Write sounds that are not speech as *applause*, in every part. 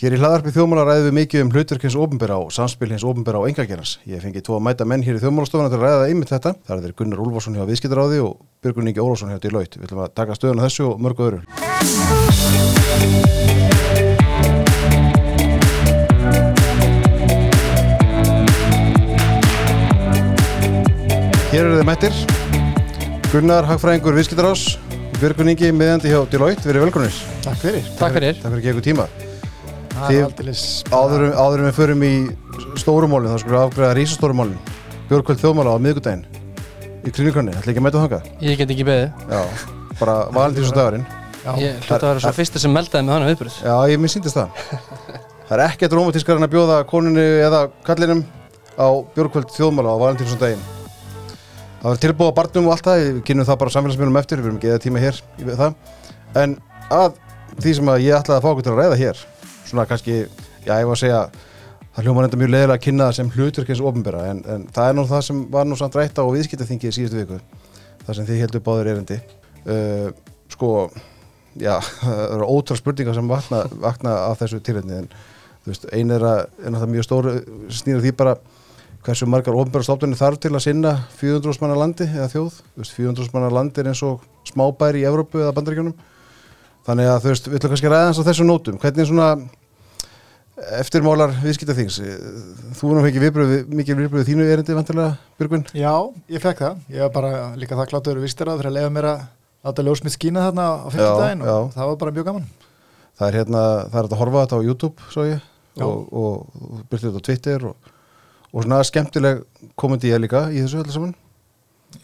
Hér í hlaðarpi þjóðmála ræðum við mikið um hlutverk hins ofinbera og samspil hins ofinbera og engagerans. Ég fengi tvo að mæta menn hér í þjóðmálastofuna til að ræða einmitt þetta. Það er þeir Gunnar Úlfarsson hjá Viðskiptaráði og Björgun Ingi Ólafsson hjá Deloitte. Við ætlum að taka stöðuna þessu og mörgu öðru. Hér eru þið mættir. Gunnar Hagfræðingur Viðskiptarás og Björgun Ingi meðandi hjá Deloitte. Verið velkonir. Takk fyrir. Takk fyrir. Takk fyrir aldeilis Áður, við förum í stórumólin, þá skulum við afgræða rísastórumólin Björkvöld þjóðmála á miðgudaginn í krinnikrönni, ætla ekki að mæta þangað? Ég get ekki beðið. Já, bara valentíns og dagurinn Já, Ég hluta að vera svo fyrsta sem meldaði með þannig viðbröð. Já, ég minn síndist það. Það er ekkert rómatískar en að bjóða konunni eða kallinum á Björkvöld þjóðmála á valentíns og daginn Það var tilbúið á barnum og allt það, við kynum það bara samfélagsmiðlum eftir, við erum ekki eða tíma hér En að því sem að ég ætlaði að fá okkur til að ræða hér Svona kannski, já ég var að segja Það hljóma reynda mjög leiðilega að kynna það sem hlutverk eins ofinbera en, en það er nú það sem var nú samt rætt á viðskiptaþingi í síðustu viku það sem þið heldur báður erindi. Uh, sko já, *laughs* það eru ótrúlega spurningar sem vakna, vakna af þessu tilhengni en þú veist, ein er að er náttúrulega mjög stór snýra því bara hversu margar ofinbera stofnunni þarf til að sinna 400 manna landi eða þjóð. Þú veist, 400 manna landi er eins og smábæri í Evrópu eða Bandaríkjunum. Þannig að þú veist, við ætlum kannski að ræða hans á þessum nótum hvernig svona eftirmálar viðskiptaþings þú erum ekki viðbröð, mikið viðbröð þínu erindi vantilega, Björgvin Já, ég fekk það. Ég var bara líka þakkláttur vistir að fyrir að leiða mér að láta ljósmið skína þarna á fyrstudaginn já. og það var bara mjög gaman. það er hérna, það er að horfa þetta á YouTube svo ég, Já. og, og, og byrtu þetta á Twitter og, og svona skemmtileg komandi ég líka í þessu öllu saman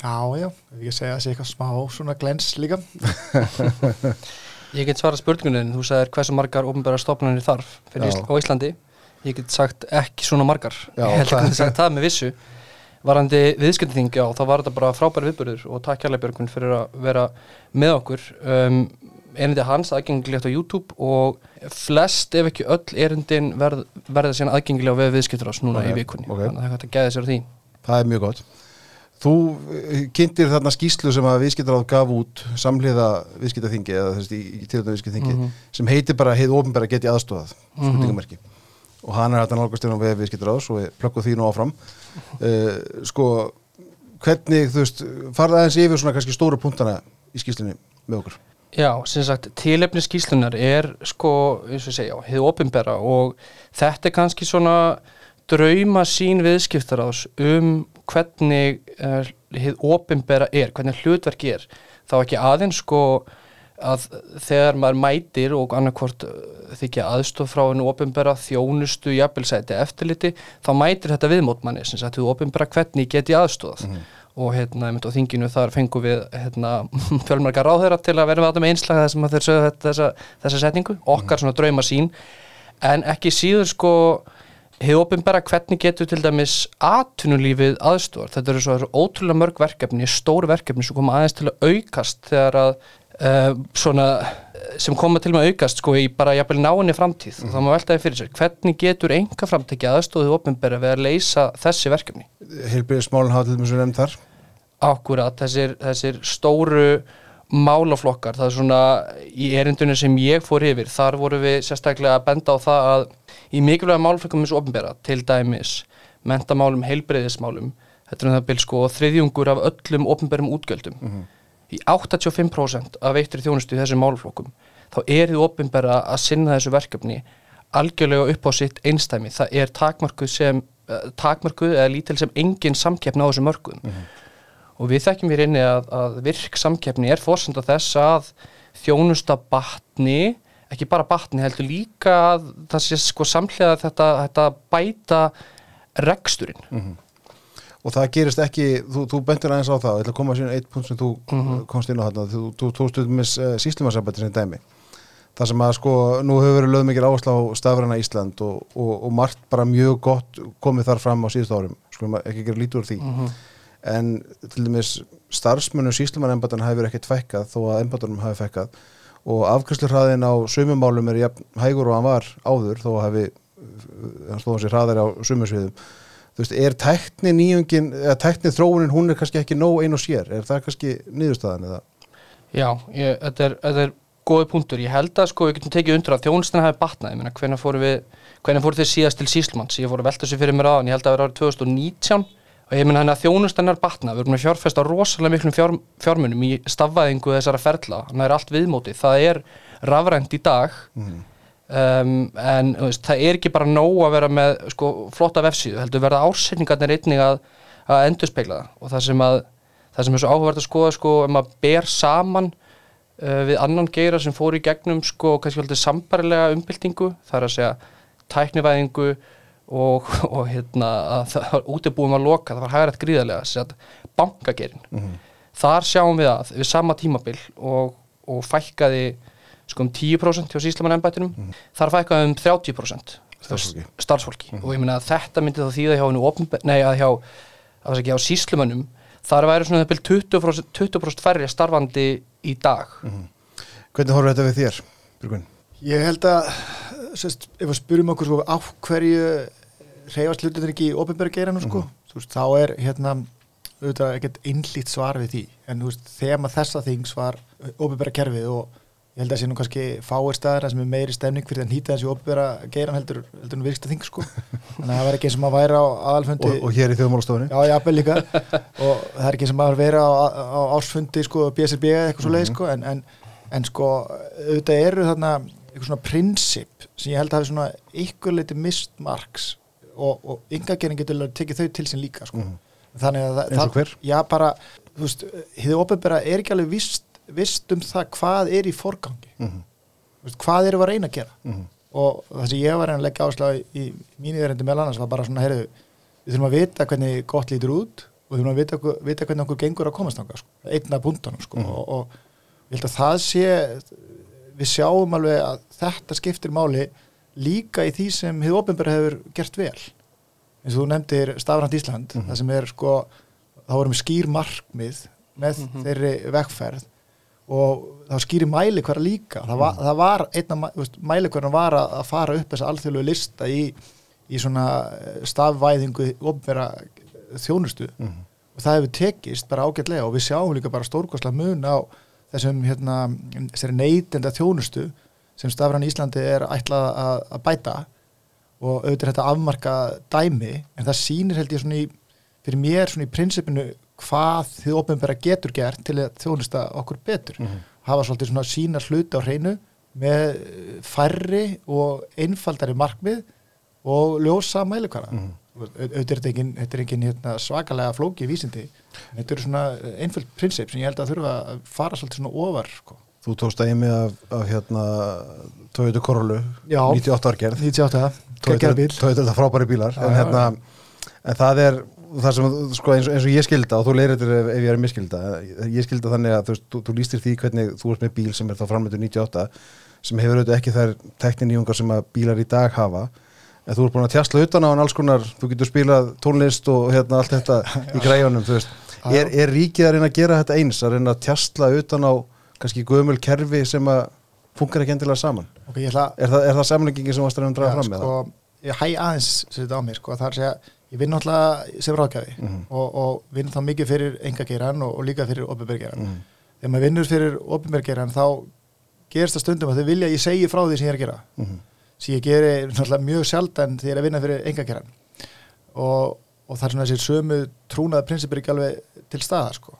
Já, já, ég segja að sé eitthvað smá svona glens líka. *laughs* *laughs* Ég get svarað spurningunni, þú sagðir hversu margar ofnbæra stofnanir þarf. Ísl á Íslandi. Ég get sagt ekki svona margar. Já, ég held það- að ég sagt það með vissu. Varandi viðskipting, já, þá var þetta bara frábæri viðbörður og takk kærlega Björgun fyrir að vera með okkur. Um, erindi hans aðgengilegt á YouTube og flest ef ekki öll erindin verð, verða síðan aðgengilega á við viðskiptur núna Ok, í vikunni. ok. Þannig að það að gæða sér á því. það er mjög gott þú eh, kynntir þarna skýslu sem að viðskiptaráð gaf út samhliða viðskiptaþingi eða þess í, í tilhjóðan viðskiptaþingi Mhm. sem heitir bara heið ofinbæra geti aðstofað spurningamerki. Og hann er hægt að nálgast inn á við viðskiptaráðs og við plökkum því nú áfram. Uh, sko hvernig þú veist farða aðeins yfir svona kannski stóru punktana í skýslunni með okkur? Já, sem sagt, tilefni skýslunar er sko, eins og segja, hefur opinbera og þetta er kannski svona drauma sín viðskiptaráðs um hvernig uh, hefur opinbera er, hvernig hlutverk er þá ekki aðeins sko að þegar maður mætir og annarkvort uh, þykja aðstof frá hennu opinbera þjónustu, jafnbilsæti, eftirliti þá mætir þetta viðmótmanni sem sagt, þú opinbera hvernig get ég aðstofað og hérna, á þinginu þar fengum við hérna, *laughs* fjölmarga ráðherra til að vera með einslag þessum að þeir sögðu þessa, þessa setningu, okkar svona drauma sín en ekki síður sko hefur opinbera hvernig getur til dæmis atvinnulífið aðstofar þetta eru svo ótrúlega mörg verkefni stór verkefni sem koma aðeins til að aukast þegar að uh, svona sem koma til að aukast sko í bara jafnvel náinni framtíð. Og þá má veltaði fyrir sér. Hvernig getur enga framtæki aðstofið opinbera við að leysa þessi verkefni? Heilbyrðismálun hafa til þess að nefnd þar. Akkurat, þessir, þessir stóru málaflokkar, það er svona í erindunum sem ég fór yfir, þar voru við sérstaklega að benda á það að í mikilvæga málaflokkum eins og opinbera, til dæmis mentamálum, heilbreyðismálum þetta er um það byrj sko þriðjungur af öllum opinberum útgjöldum í 85% af veittir þjónustu í þessum málaflokkum, þá er þið opinbera að sinna þessu verkefni algjörlega upp á sitt einstæmi það er takmarkuð sem eh, takmarkuð eða lítil sem engin samkeppni á þessum mörkuðum og við þekkjum hér inni að, að virk samkeppni er fórsenda þess að þjónusta batni ekki bara batni heldur líka að það sé sko samhlega þetta, þetta bæta reksturinn. Og það gerist ekki, þú, þú bentur aðeins á það ég ætla að koma að síðan eitt punkt sem þú komst inn á þarna, þú, þú tókst um með uh, síslumarsambættir sem dæmi. Það sem að sko, nú hefur verið lögð mikið áherslu á stafræna Ísland og, og, og margt bara mjög gott komið þar fram á síðust árum, skulum ekki gera lítur úr því en til dæmis starfsmönnum síslumarembatan hefur ekkert fækkað þó að embatunum hafi fækkað. Og afkvæmsluhraðin á sumumálum er jafn hægur og hann var áður þó að hafi hann stóðum sér hraðar á sumusviðum þú veist, er tækni nýjungin eða tækni þróunin, hún er kannski ekki nóg ein og sér, er það kannski niðurstaðan eða? Já, ég, þetta, er, þetta er góði punktur, ég held að sko við getum tekið undur að þjónustina hafi batnað, ég meina hvernig fóru við hvernig fóru þið síðast til síslumanns, ég fóru að velta sér fyrir mér aðan, ég held að það var árið 2019 og ég meina hann að þjónustan er batnað, við erum að fjárfesta rosalega miklum fjár, fjármunum í stafvæðingu þessara ferla, hann er allt viðmótið, það er rafrænt í dag. Mhm. um, en veist, það er ekki bara nóg að vera með sko, flotta vefsíðu, heldur verða ásetningarnir einnig að, að endurspegla það. Og það sem að það sem er svo áhugavert að skoða sko, ef maður ber saman uh, við annan geira sem fór í gegnum sko, kannski heldur sambarilega umbyltingu það er að segja tæknivæðingu og, *laughs* og hérna að það var útibúum að loka, það var hægrætt gríðarlega þess að bankagerin þar sjáum við að við sama tímabil og, og fækkaði sko um 10% hjá síslamann embættinum þar fækkaði um 30% Starfsfólki. starfsfólki. Og ég meina að þetta myndi þá þýða hjá opinber, nei að hjá að hjá síslumannum þar væri svona það 20%, 20 færri starfandi í dag. Hvernig horfum þetta við þér, Björgun? Ég held að, sérst, ef við spyrjum okkur sko, á hverju reyfast hlutin ekki í ofinbæra geiranu sko, þú veist, þá er hérna auðvitað ekkert einlít svar við því. En þú veist, þema þessa þings var ofinbæra kerfið og ég held að sé nú kannski fáir staðar sem er meiri stemning fyrir að nýta þessi ofinbæra geiran heldur, heldur nú virksta þing sko. *laughs* Þannig að það var ekki eins og maður væri á aðalfundi Og, og hér í þjóðmálastofunni? Já, jafnvel líka. *laughs* Og það er ekki sem að vera á, á ásfundi sko, BSRB eða eitthvað svo leið sko, en, en, en sko auðvitað eru þarna eitthvað svona prinsip sem ég held að hafi svona ykkur leiti mist marks og, og yngagerinn getur tekið þau til sín líka sko. þannig að það, hver? já bara, þú veist, hið opinbera er ekki alveg vist, vist um það hvað er í forgangi. Þú veist, hvað við að reyna að gera Mhm. og það sem ég var að leggja áslag í mínu yfirindu meðal annars var bara svona, heyrðu, við þurfum að vita hvernig gott lítur út og við þurfum að vita, vita hvernig okkur gengur að komast sko. einn af búndanum sko. Mhm. og, og ég held að það sé við sjáum alveg að þetta skiptir máli líka í því sem hefur ofinbæra hefur gert vel eins og þú nefndir Stafrand Ísland Mhm. það sem er sko, þá við skýr markmið með Mhm. þeirri vegferð og var skýri mæli hverja líka það var, það var einna mæli hverja var að, að fara upp þessa alþjóðlegu lista í, í svona eh, stafvæðingu ofnbæra þjónustu Mhm. og það hefur tekist bara ágætlega og við sjáum líka bara stórkostlega mun á þessum hérna, neytenda þjónustu sem stafran Íslandi er ætlað að, að bæta og auðvitað er þetta afmarka dæmi en það sýnir held ég svona í fyrir mér svona í prinsipinu hvað þið ofnbæra getur gert til að þjónusta okkur betur Mhm. hafa svolítið svona sína hluti á hreinu með eh, færri og einfaldari markmið og ljósa mælikvara Mhm. auðvitað er þetta engin, þetta er engin hérna, svakalega flóki vísindi þetta eru svona einföld prinsip sem ég held að þurfa að fara svolítið svona ofar sko. Þú tókst að emi af, af hérna Toyota Corolla, Já. 98 árgerð. 98, Toyota, geggjaður bíl Toyota er frábæri bílar Já, en, hérna, en það er það sem, sko, eins, og, eins og ég skilda og þú leirir þetta ef, ef ég er miskilda ég skilda þannig að þú, þú, þú lístir því hvernig þú ert með bíl sem er þá framleitur 98 sem hefur auðvitað ekki þær tekninýjungar sem að bílar í dag hafa. En þú ert búin að tjastla utan á hann alls konar þú getur spilað tónlist og hérna allt þetta í *laughs* græjunum, þú veist. Er, er ríkið að reyna að gera þetta eins að reyna að tjastla utan á kannski gömul kerfi sem að funkar ekki endilega saman ok, ég ætla er það, er það samlingingin sem varst að draga ja, fram með sko, ég hæ aðeins sem þetta á mér sko, það er að segja, ég vinn náttúrulega sem ráðgjafi Mhm. og, og vinn þá mikið fyrir engageiran og, og líka fyrir opinbergeiran Mhm. þegar maður vinnur fyrir opinbergeiran þá gerist það stundum að þau vilja að ég segi frá því sem ég er að gera Mhm. sem ég geri náttúrulega mjög sjaldan þegar ég er að vinna fyrir engakeran og, og það er svona þessi sömu trúnaða prinsipir ekki alveg til staða sko.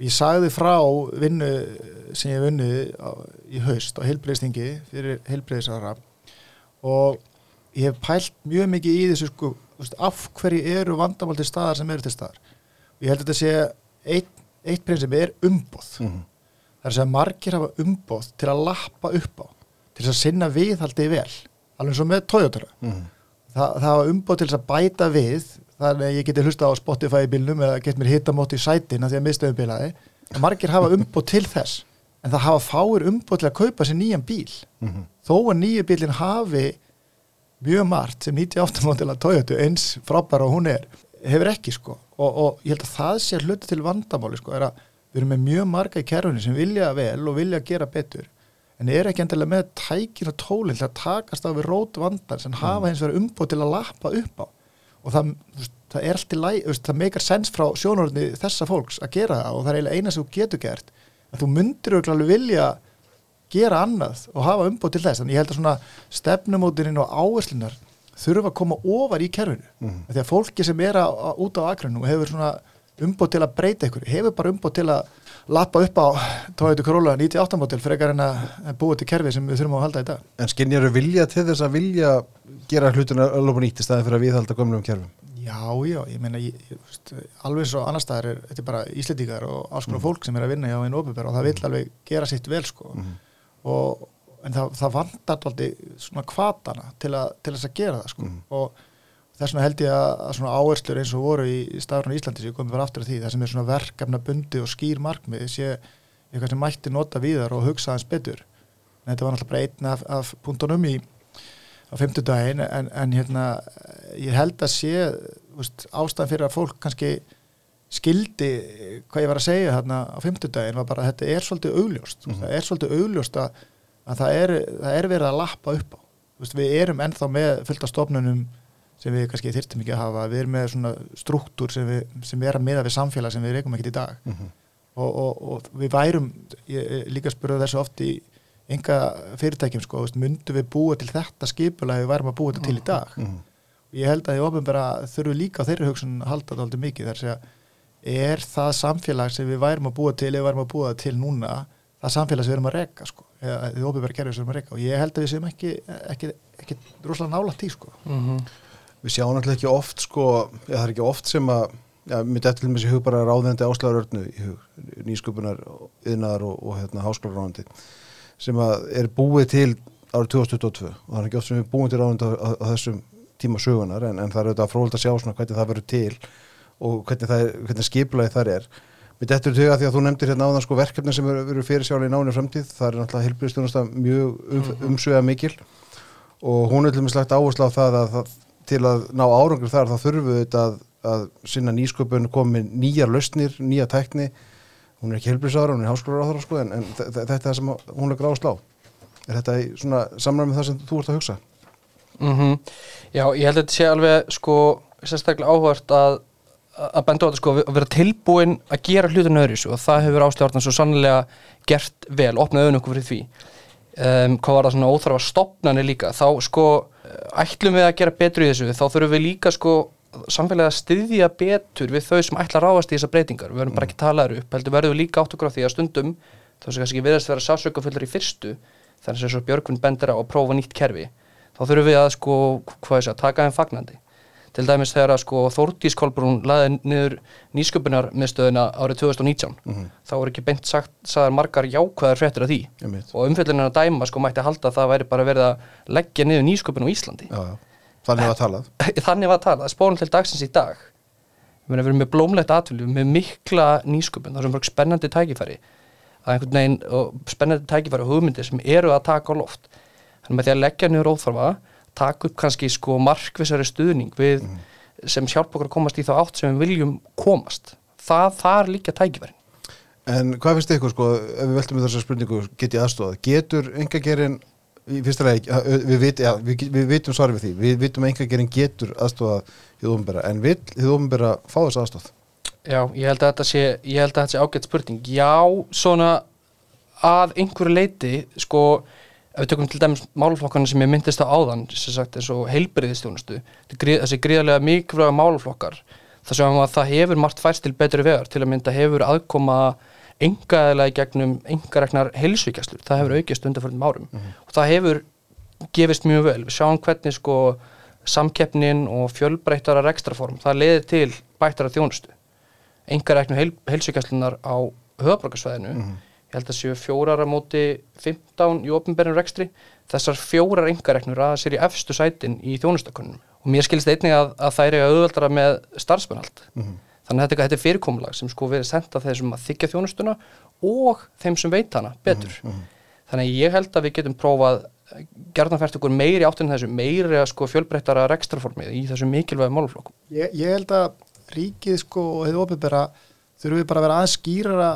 Ég sagði frá vinnu sem ég vunni í haust á heilbreyðstingi fyrir heilbreyðsara og ég hef pælt mjög mikið í þessu sko, af hverju eru vandamál til staðar sem eru til staðar og ég held að þetta sé eitt, eitt prinsip er umboð Mhm. það er að segja margir hafa umboð til að lappa upp á til að sinna viðhaldi vel alveg eins og með Toyota Mhm. það, það hafa umboð til að bæta við þannig að ég geti hlusta á Spotify bílnum eða get mér hittamótt í sætin að því að miðstöðum bílaði margir hafa umboð til þess en það hafa fáir umboð til að kaupa sér nýjan bíl. Mhm. þó að nýju bílinn hafi mjög margt sem 98 mótil að Toyota eins frábæra og hún er hefur ekki sko. Og, og ég held að það sé hluti til vandamáli sko er að við erum með mjög marga í kerfunni sem vilja vel og vilja gera betur en er ekki endilega með tækin og tólinn til að takast á við rót vandar sem hafa hins vegar umboð til að lappa upp á og það, það er allt í læg það meikar sens frá sjónurni þessa fólks að gera það og það er eiginlega eina sem þú getur gert að þú myndir auðvitað alveg vilja gera annað og hafa umbóð til þess, þannig ég held að svona stefnumótininn og áherslunar þurfa að koma ofar í kerfinu Mhm. því að fólki sem er að, að, út á akrænum og hefur svona umbóð til að breyta ykkur hefur bara umbóð til að lappa upp á Toyota Corolla 98 mótil frekar en að að búa til kerfi sem við þurfum að halda í dag. En skinnjar eru vilja til þess að vilja gera hlutuna alveg nýtt í staðin fyrir að viðhalda gömlum kerfum? Já, já, ég meina ég, ég, veist, alveg og annar staðar er þetta er bara íslendingar og alls konar fólk sem er að vinna hjá einu opinbera og það vil alveg gera sitt vel sko. Mhm. og, en það, það vantar aldrei svona kvatana til, að, til þess að gera það sko. Mhm. og þess vegna held ég að, að svona áherslur eins og voru í, í stafrun Íslandi sem komið bara aftur að því, það sem er svona verkefna bundi og skýr markmið sé eitthvað sem mætti nota víðar og hugsa hans betur. En þetta var náttúrulega bara einn af, af punktunum í á fimmtudaginn en, en hérna ég held að sé veist, ástæðan fyrir að fólk kannski skildi hvað ég var að segja þarna á fimmtudaginn var bara að þetta er svolítið augljóst. Mhm. það er svolítið augljóst að, að það, er, það er verið að lappa upp á. Veist, við erum ennþá með fullt af stofnunum sem við kannski þyrftum ekki að hafa. Við erum með svona struktúr sem, við, sem er að miða við samfélag sem við reykum ekkert í dag. Og, og, og við værum ég, ég líka spurði þessu oft í enga fyrirtækjum sko, myndu við búa til þetta skipulega við værum að búa þetta til í dag? Mhm. ég held að í ofinbæra þurfum við líka á þeirri hugsun halda þetta aldrei mikið þar að er það samfélag sem við værum að búa til eða við værum að búa til núna það samfélag sem við erum að reka sko, eða því ofinbæra kerfi sem við erum að reka? Og ég held að við séum ekki, ekki, ekki rosalega Mhm. Við sjáum náttúrulega ekki oft sko, já, það er ekki oft sem að mitt eftir með sér hug bara ráðandi áslagarörnu í hug, nýsköpunar yðnaðar og, og hérna háskólaráðandi sem að er búið til árið 2022 og það er ekki oft sem við búið til ráðandi á, á, á þessum tíma sögunar en, en það er auðvitað fróðult að sjá svona hvernig það verður til og hvernig, það er, hvernig skipulagi það er. Mitt eftir að því að þú nefndir hérna áðan sko verkefni sem eru fyrir sjálega í náni framtíð, það er náttúrulega heilbyrðstjónusta mjög um, umsvega mikil og hún er til og með slagt áherslu á það að það, til að ná árangur þar þá þurfum við þetta að, að sinna nýsköpun komin nýjar lausnir, nýja tækni hún er ekki heilbyrðsára, hún er háskólaráðara sko, en, en þe- þe- þetta er það sem hún er gráðslá er þetta í svona samræmi það sem þú ert að hugsa? Mhm. Já, ég held að þetta sé alveg sko, sérstaklega áhvert að að benda á þetta sko, að vera tilbúin að gera hlutinu öðru og það hefur ásljóðarna svo sannlega gert vel, opnað auðvun okkur fyrir því um, hvað var það svona óþarfa stopnani líka, þá sko ætlum við að gera betur í þessu, þá þurfum við líka sko samfélagi að styðja betur við þau sem ætla að ráðast í þessar breytingar. Við verðum bara ekki að tala þær upp, heldur verðum við líka átt okkur á því að stundum, þá sem kannski viðast vera sásökafullar í fyrstu, þannig að svo Björgvin bendur á að prófa nýtt kerfi þá þurfum við að sko, hvað ég segja, taka þeim fagnandi til dæmis þegar að sko Þórdís Kolbrún laði niður nýsköpunar miðstöðuna árið 2019 þá voru ekki beint sagt, sagðar margar jákvæðar fréttir af því. Einmitt. og umfjöldinu að dæma sko mætti halda að það væri bara verið að leggja niður nýsköpun á Íslandi. Já, já, þannig var talað. *laughs* Þannig var að tala, spónum til dagsins í dag. Við erum með blómlegt atvillu með mikla nýsköpun, það er mörg spennandi tækifæri. Að einhvern veginn spennandi tækifæri og hugmyndir sem eru að taka á loft. Þannig með því að leggja niður óþarfa taka upp kannski sko markvissari stuðning við sem hjálpa okkur að komast í þá átt sem við viljum komast. Það þar líka tækifærin. En hvað finnst ykkur sko, ef við veltum með þessar spurningu get ég aðstofað, getur engagerinn við, vit, já, við, við vitum svarið við því, við vitum að engagerinn getur aðstofað hið ofnbæra, en vil hið ofnbæra fá þess aðstof? Já, ég held að þetta sé, ég held að þetta sé ágætt spurning. Já, svona að einhverju leiti, sko ef við tökum til dæmis málflokkana sem ég myndist á áðan, sem sagt eins og heilbriðistjónustu þessi gríðarlega mikilvæga málflokkar, það sem að það hefur margt færst til betri vegar, til að mynda hefur aðkoma engaðilega gegnum engareknar heilsvíkjastlur, það hefur aukist undarförnum árum. Og það hefur gefist mjög vel, við sjáum hvernig sko samkeppnin og fjölbreyttara rekstraform, það leiðir til bættara þjónustu. Engareknu heil, heilsvíkjastlunar á höfabrókarsvæðinu ég held að séu fjórar á móti 15 í opinberðin rekstri. Þessar fjórar engareknur aða sér í efstu sætin í þjónustakunnum og mér skilst einnig að, að það er eiga auðveldara með starfsmennhald þannig að þetta, er fyrirkomulag sem sko verið senda þessum að þykja þjónustuna og þeim sem veit hana betur. Þannig að ég held að við getum prófað gerðanfært okkur meiri áttin þessu meiri að sko fjölbreyttara rekstraformið í þessu mikilvægu málflokkum Ég, ég held að ríkið sko og hefur þurfum við bara að vera aðeins skýrara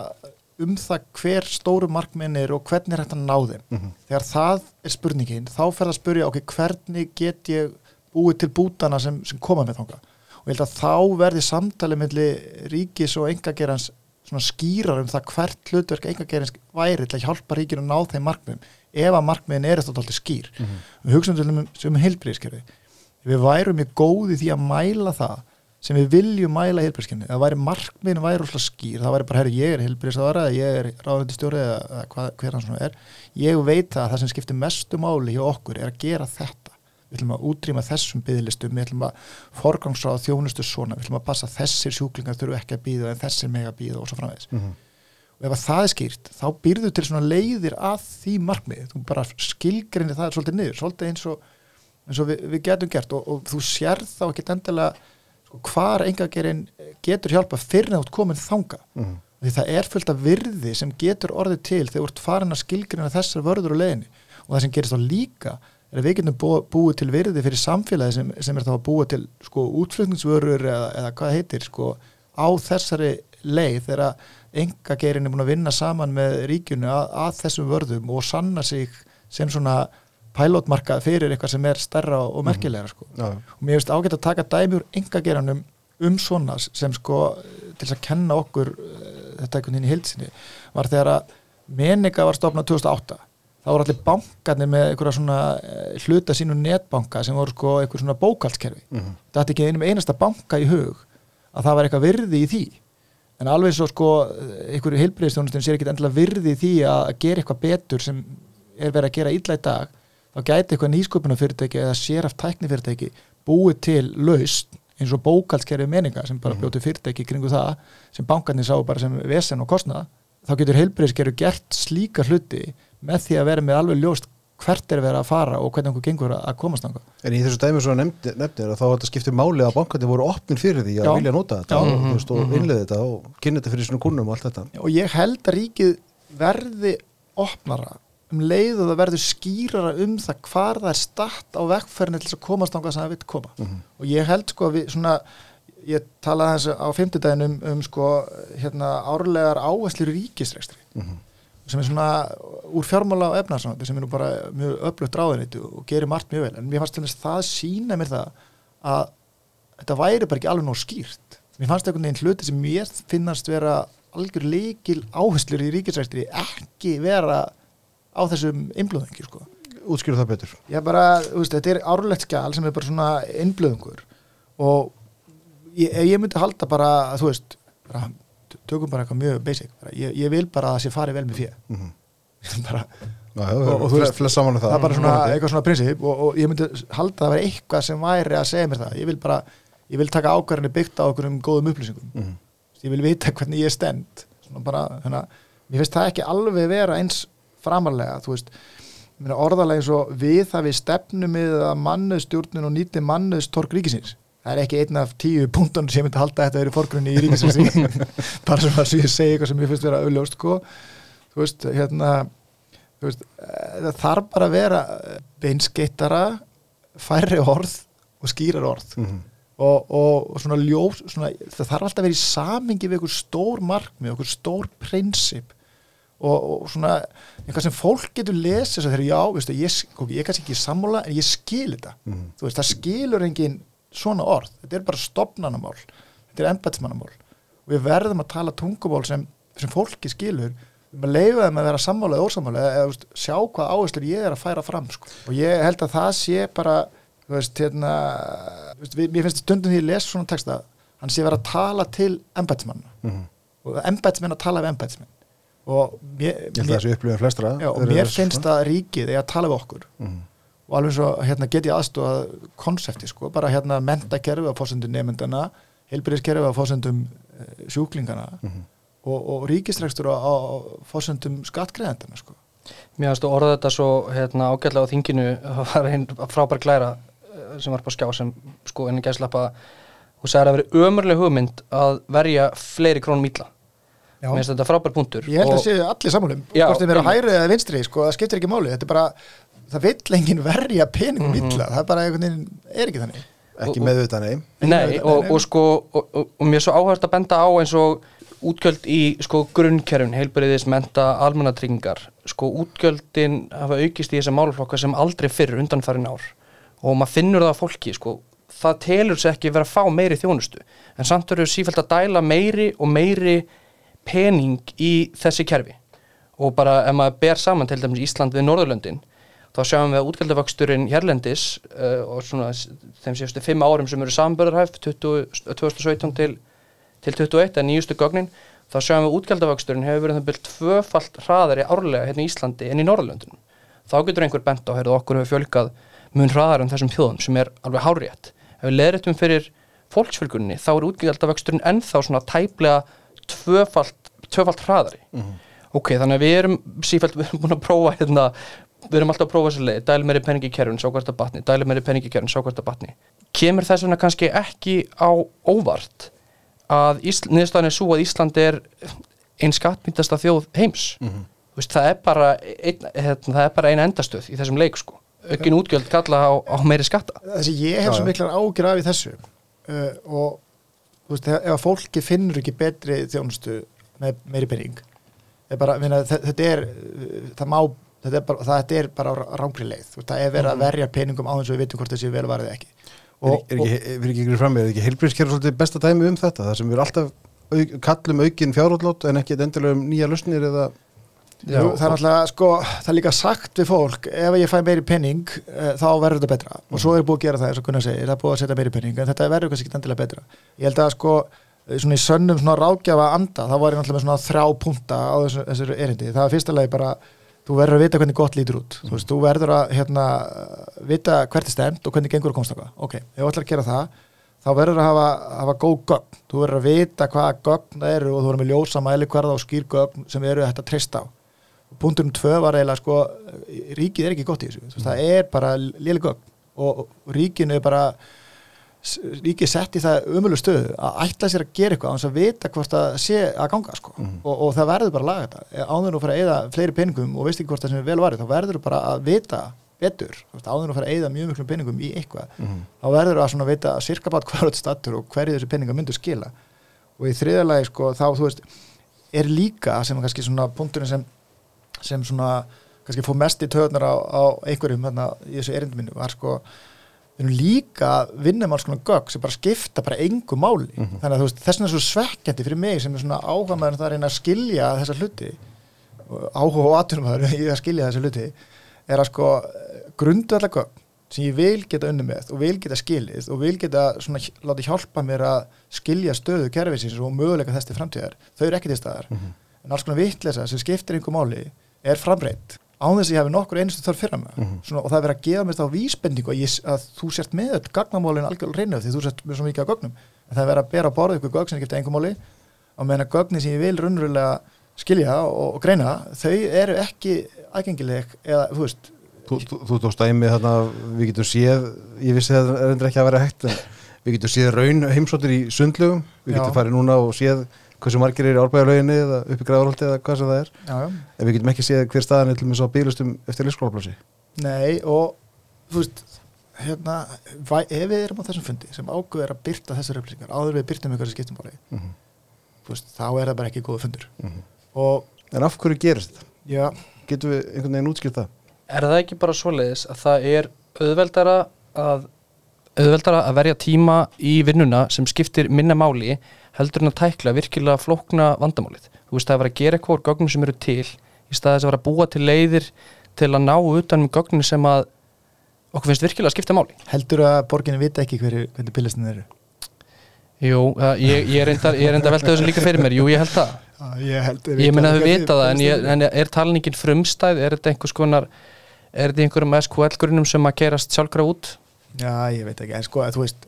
um það hver stóru markminn er og hvernig er hægt að ná þeim. Þegar það er spurningin, þá fer það að spurja ok, hvernig get ég búið til bútana sem, sem koma með þanga. Og ég held að þá verði samtali milli ríkis og engagerans svona skýrar um það hvert hlutverk engagerins væri til að hjálpa ríkinu að ná þeim markmiðum ef að markmiðin er þetta alltaf skýr við hugsaum til um, sem heilbriðiskerfi við værum mjög góði því að mæla það sem við viljum mæla heilbriðiskerfi það væri markmiðin væri rosalega skýr. Það væri bara, herru, ég er heilbriðisavara ég er ráðundistjóri eða eða hvað, hver hann svona er. Ég veit að það sem skiptir mestu máli hjá okkur er að gera þetta. Við ætlum að útrýma þessum byggðlistum við ætlum að forgangsráða þjónustu svona við ætlum að passa þessir sjúklingar þurfu ekki að býða en þessir mega býða og svo framvegis. Og ef að það er skýrt þá býrðu til svona leiðir að því markmið þú bara skilgrinni það svolítið niður svolítið eins og, eins og við, við getum gert og, og þú sér þá ekki endilega sko, hvar engagerinn getur hjálpa fyrir nátt komin þanga Mhm. því það er fullt af virði sem getur orðið til þegar þú ert farin að skilgrina þessar vörður og leiðinni og það sem gerist þá líka er að við getum bú, búið til virði fyrir samfélagi sem, sem er þá að búið til sko, útflutningsvörur eða, eða hvað heitir sko, á þessari leið þegar enga gerin er búin að vinna saman með ríkjunu að, að þessum vörðum og sanna sig sem svona pælótmarkað fyrir eitthvað sem er stærra og merkilegra sko. Já, og mér finnst ágætt að taka dæmi úr enga geranum um svona sem sko til að kenna okkur uh, þetta einhvern veginn í heilsinni var þegar að Menika var stofnað 2008 þá voru allir bankarnir með einhverja svona uh, hluta sínu netbanka sem voru sko einhver svona bókaldskerfi Mhm. þetta er ekki einum einasta banka í hug að það var eitthvað virði í því. En alveg svo sko einhverju heilbreyðstjónustin sér ekki endilega virði í því að gera eitthvað betur sem er verið að gera illa í dag þá gæti eitthvað nýsköpunarfyrirtæki eða séraf tæknifyrirtæki búið til laust eins og bókaldskerfi meninga sem bara bjóti fyrirtæki kringu það sem bankarnir sá bara sem vesen og kostnað þá getur heilbreyðskerfi gert slíka hluti með því að vera með alveg ljóst hvert er verið að fara og hvernig einhver gengur að komast þangað. En í þessu dæmi svo nefndir, nefndir að þá þetta skiptir máli að bankandi voru opnir fyrir því að Já. vilja nota þetta Já. og, þú veist, og innlega þetta og kynna þetta fyrir svona kunnum og allt þetta. og ég held að ríkið verði opnara um leið og það verður skýrara um það hvar það er statt á vekkferðinu til þess að komast þangað sem það vill koma Mhm. og ég held sko að við svona ég talaði hans á fimmtudaginn um, um sko hérna árlegar áherslur í ríkisrekstri Mhm. sem er svona úr fjármála og efnarsamandi sem er nú bara mjög öflugt ráðinni og gerir margt mjög vel en mér fannst þess það sína mér það að þetta væri bara ekki alveg nóg skýrt mér fannst einhvern veginn hluti sem mér finnast vera algjör leikil áherslur í ríkisræstri ekki vera á þessum innblöðingi sko. Útskýru það betur. ég bara, veist, þetta er árlegt skjál sem er bara svona innblöðingur og ég, ég myndi halda bara, þú veist bara, tökum bara eitthvað mjög basic bara, ég, ég vil bara að það sé farið vel með fjö Mm *laughs* bara Já, já, Og- og þú veist, um það. það er bara svona Vonandi. eitthvað svona prinsip og, og ég myndi halda að það vera eitthvað sem væri að segja mér það ég vil bara, ég vil taka ákvarðinni byggt á okkur um góðum upplýsingum Mhm. ég vil vita hvernig ég er stend svona bara, hérna, mér finnst það ekki alveg vera eins framarlega þú veist, orðalega eins og við það við stefnum við að mannuðstjórnun og nýti mannuðstork ríkisins það er ekki einn af tíu punktunum sem myndi halda að þetta verið fórgrunni í ríkisins *laughs* bara svona að ég segi eitthvað sem ég finnst vera auðljóst sko. þú veist, hérna þú veist, eh, það þarf bara að vera eh, beinskeittara færri orð og skýrar orð Mhm. og, og, og svona ljós svona, það þarf alltaf að vera í samingi við einhver stór markmið, einhver stór prinsip og, og svona eitthvað sem fólk getur lesið þess að þegar já, veistu, ég, ég er kannski ekki sammála en ég skil þetta, Mhm. þú veist, það skilur engin svona orð, þetta er bara stopnanamál, þetta er embætsmannamál og við verðum að tala tungumál sem, sem fólki skilur. Við erum að leifa þeim að vera sammála eða ósammála eða, veist, sjá hvað áherslur ég er að færa fram sko. og ég held að það sé bara veist, hérna við, mér finnst stundum því að ég les svona texta hann sé vera að tala til embætsmanna Mhm. og embætsmenn að tala við embætsmenn og mér, að það upplifin flestra. já, og mér finnst að ríkið er að tala við okkur Mhm. og alveg svo hérna, get ég aðstofað konsepti sko, bara hérna mentakerfi á fórsendum nefndana, heilbyrðiskerfi á fórsendum uh, sjúklingana Mhm. og, og ríkistrekstur á, á fórsendum skattgreðendana sko. Mér finnst að orða þetta svo hérna, ágætlega á þinginu það var einn frábær glæra eh, sem var á skjá sem sko enn gæslappa og sagði að það veri ömurleg hugmynd að verja fleiri krónum ítla. Mér finnst þetta frábær punktur ég held og, að séu allir sammála um Já, hvort vera einmitt. hæri eða vinstri sko, það skiptir ekki máli, þetta er bara það vill enginn verja peningum Mhm. illa, það er bara einhvern veginn, er ekki þannig Ekki Og- meðvitað, nei. Nei, Nei, og, nei. og sko og, og, og mér er svo áhært að benda á eins og útgjöld í sko grunnkerfin heilbæriðis, menta, almannatryggingar sko útgjöldin hafa aukist í þessa málflokka sem aldrei fyrr undanfærin ár og maður finnur það á fólki sko, það telur sér ekki vera að fá meiri þjónustu en samt eru sífælt að dæla meiri og meiri pening í þessi kerfi. Og bara ef maður ber saman til dæmis Ísland við Norðurlöndin þá sjáum við að útgjaldavöxturinn hérlendis uh, og svona þeim síðustu fimm árum sem eru samanbörðarhæft 2017 til, til 21 en nýjustu gögnin þá sjáum við útgjaldavöxturinn hefur verið það byrjt tvöfalt hraðari árlega hérna í Íslandi en í Norðurlöndunum. Þá getur einhver bent á, heyrðu okkur hefur fjölgað mun hraðar en þessum þjóðum sem er alveg hárétt ef við leðrættum fyrir fólksfjölgunni þá er útgjaldavöxturinn ennþá svona tæplega tvöfalt, tvöfalt hraðari. Ok, þannig að við erum sífælt, *laughs* við erum búin að prófa hérna, við erum alltaf að prófa þessu leið. Dæli meiri peningi kerfin, sá hvert að batni. Dæli meiri peningi kerfin, sá hvert að batni. Kemur þess vegna kannski ekki á óvart að Ísl, niðurstaðan er svo að Ísland er einn skattmyndasta þjóð heims. Þú veist, það er bara ein, hérna, það er bara ein endastöð í þessum leik sko. Aukin útgjöld kalla á, á meiri skatta. Þessi ég hef Já, svo já. miklar ágjur af í þessu uh, og þú veist, ef fólki finnur ekki betri þjónustu með meiri pening bara, minna, þetta er það má, þetta er bara, það er bara rángri leið, Þú veist, það er verið að verja peningum á þess að við vitum hvort þessi vel varðið ekki. Og, er, ekki, er ekki ykkur fram með, er ekki heilbríðskerf svolítið besta dæmi um þetta, það sem við erum alltaf auk, kallum aukin fjárútlót en ekki endilega um nýja lausnir eða Já, það er náttúrulega, sko, það er líka sagt við fólk, ef ég fæ meiri penning uh, þá verður þetta betra. Og svo er búið að gera það eins og Gunnar segir, það er búið að setja meiri penning en þetta verður kannski ekki endilega betra. Ég held að sko, svona í sönnum svona ráðgjafa anda, þá var ég náttúrulega með svona þrjá punta á þessu, þessu erindi, það er fyrsta lagi bara, þú verður að vita hvernig gott lítur út. Þú veist, þú verður að hérna, vita hvert er stemt og hvernig gengur að komstaka ok, ef þú ætlar að gera það þá verður að hafa, hafa góð gögn. Þú verður að vita hvaða gögn það eru og þú verður með ljósa mæli hverða og skýr gögn sem eru þetta treysta á punktum tvö var eiginlega sko ríkið er ekki gott í þessu, mm. það er bara léli gögn. Og, ríkinu er bara ríkið sett í það umölu stöðu að ætla sér að gera eitthvað án að vita hvort það sé að ganga sko. og, og það verður bara að laga þetta. Áður nú að fara að eyða fleiri peningum og veist ekki hvort það sem er vel varið þá verður bara að vita betur, áður nú að fara að eyða mjög miklum peningum í eitthvað, þá verður að svona vita sirka bát *laughs* er þetta stattur og hverju þessu peninga myndu skila. Og í þriðalagi sko þá þú veist er líka sem kannski svona punkturinn sem sem svona kannski fór mest í töðunar á, á einhverjum hérna, í þessu erindum minni var sko við erum líka að vinna með alls konar gögg sem bara skipta bara engu máli. Þannig að veist, þess vegna er svo svekkjandi fyrir mig sem er svona áhuga maður það að reyna að skilja þessa hluti áhuga og atunum maður í að skilja þessa hluti er að sko grundu allar gögn sem ég vil geta unni með og vil geta skilið og vil geta svona láta hjálpa mér að skilja stöðu kerfisins og möguleika þess til framtíðar þau eru ekki til staðar. En alls konar vittlesa sem skiptir einhver máli er framreitt án þess að ég hafi nokkur einustu þarf fyrir mig svona, og það er verið að gefa mér þá vísbendingu að, ég, að þú sért með öll gagnamálin algjörlega reynu því þú sért með svo mikið af gögnum. En það er verið að bera á borðið ykkur gögn sem skipta einhver máli og meðan að gögnin sem ég vil raunverulega skilja og, og greina þau eru ekki aðgengileg eða þú veist. Þú, þú, þú tókst dæmi þarna, við getum séð, ég vissi að það er endur ekki að vera hægt, við getum séð raun heimsóttir í sundlugum, við getum farið núna og séð hversu margir eru í árbæðalauginni eða upp í græðarholti eða hvað sem það er, já, já. en við getum ekki séð hver staðan er til og með svo bílustum eftir lífskólaplási. Nei og þú veist hérna, ef við erum á þessum fundi sem ágöð er að byrta þessar upplýsingar áður við byrtum ykkur sem skiptum máli Mhm. þú veist, þá er það bara ekki góða fundur Mhm. og En af hverju gerist þetta? já, Getum við einhvern veginn útskilt það? er það ekki bara svoleiðis að það er auðveldara að auðveldara að verja tíma í vinnuna sem skiptir minna máli heldur en að tækla virkilega flókna vandamálið. Þú veist það er að vera að gera eitthvað úr gögnum sem eru til í staðis að vera að búa til leiðir til að ná utan um gögnum sem að okkur finnst virkilega að skipta máli. heldur að borginni vita ekki hverju, hvernig pillistin eru Jú, uh, ég, ég er enda, að velta þessu líka fyrir mér, jú ég held það. Ég Ég meina að þau vita það en, ég, en er talningin frumstæð, er þetta einhvers konar, er þetta einhverjum SQL-grunum sem að gerast sjálfgraf út? Já, ég veit ekki, en sko, þú veist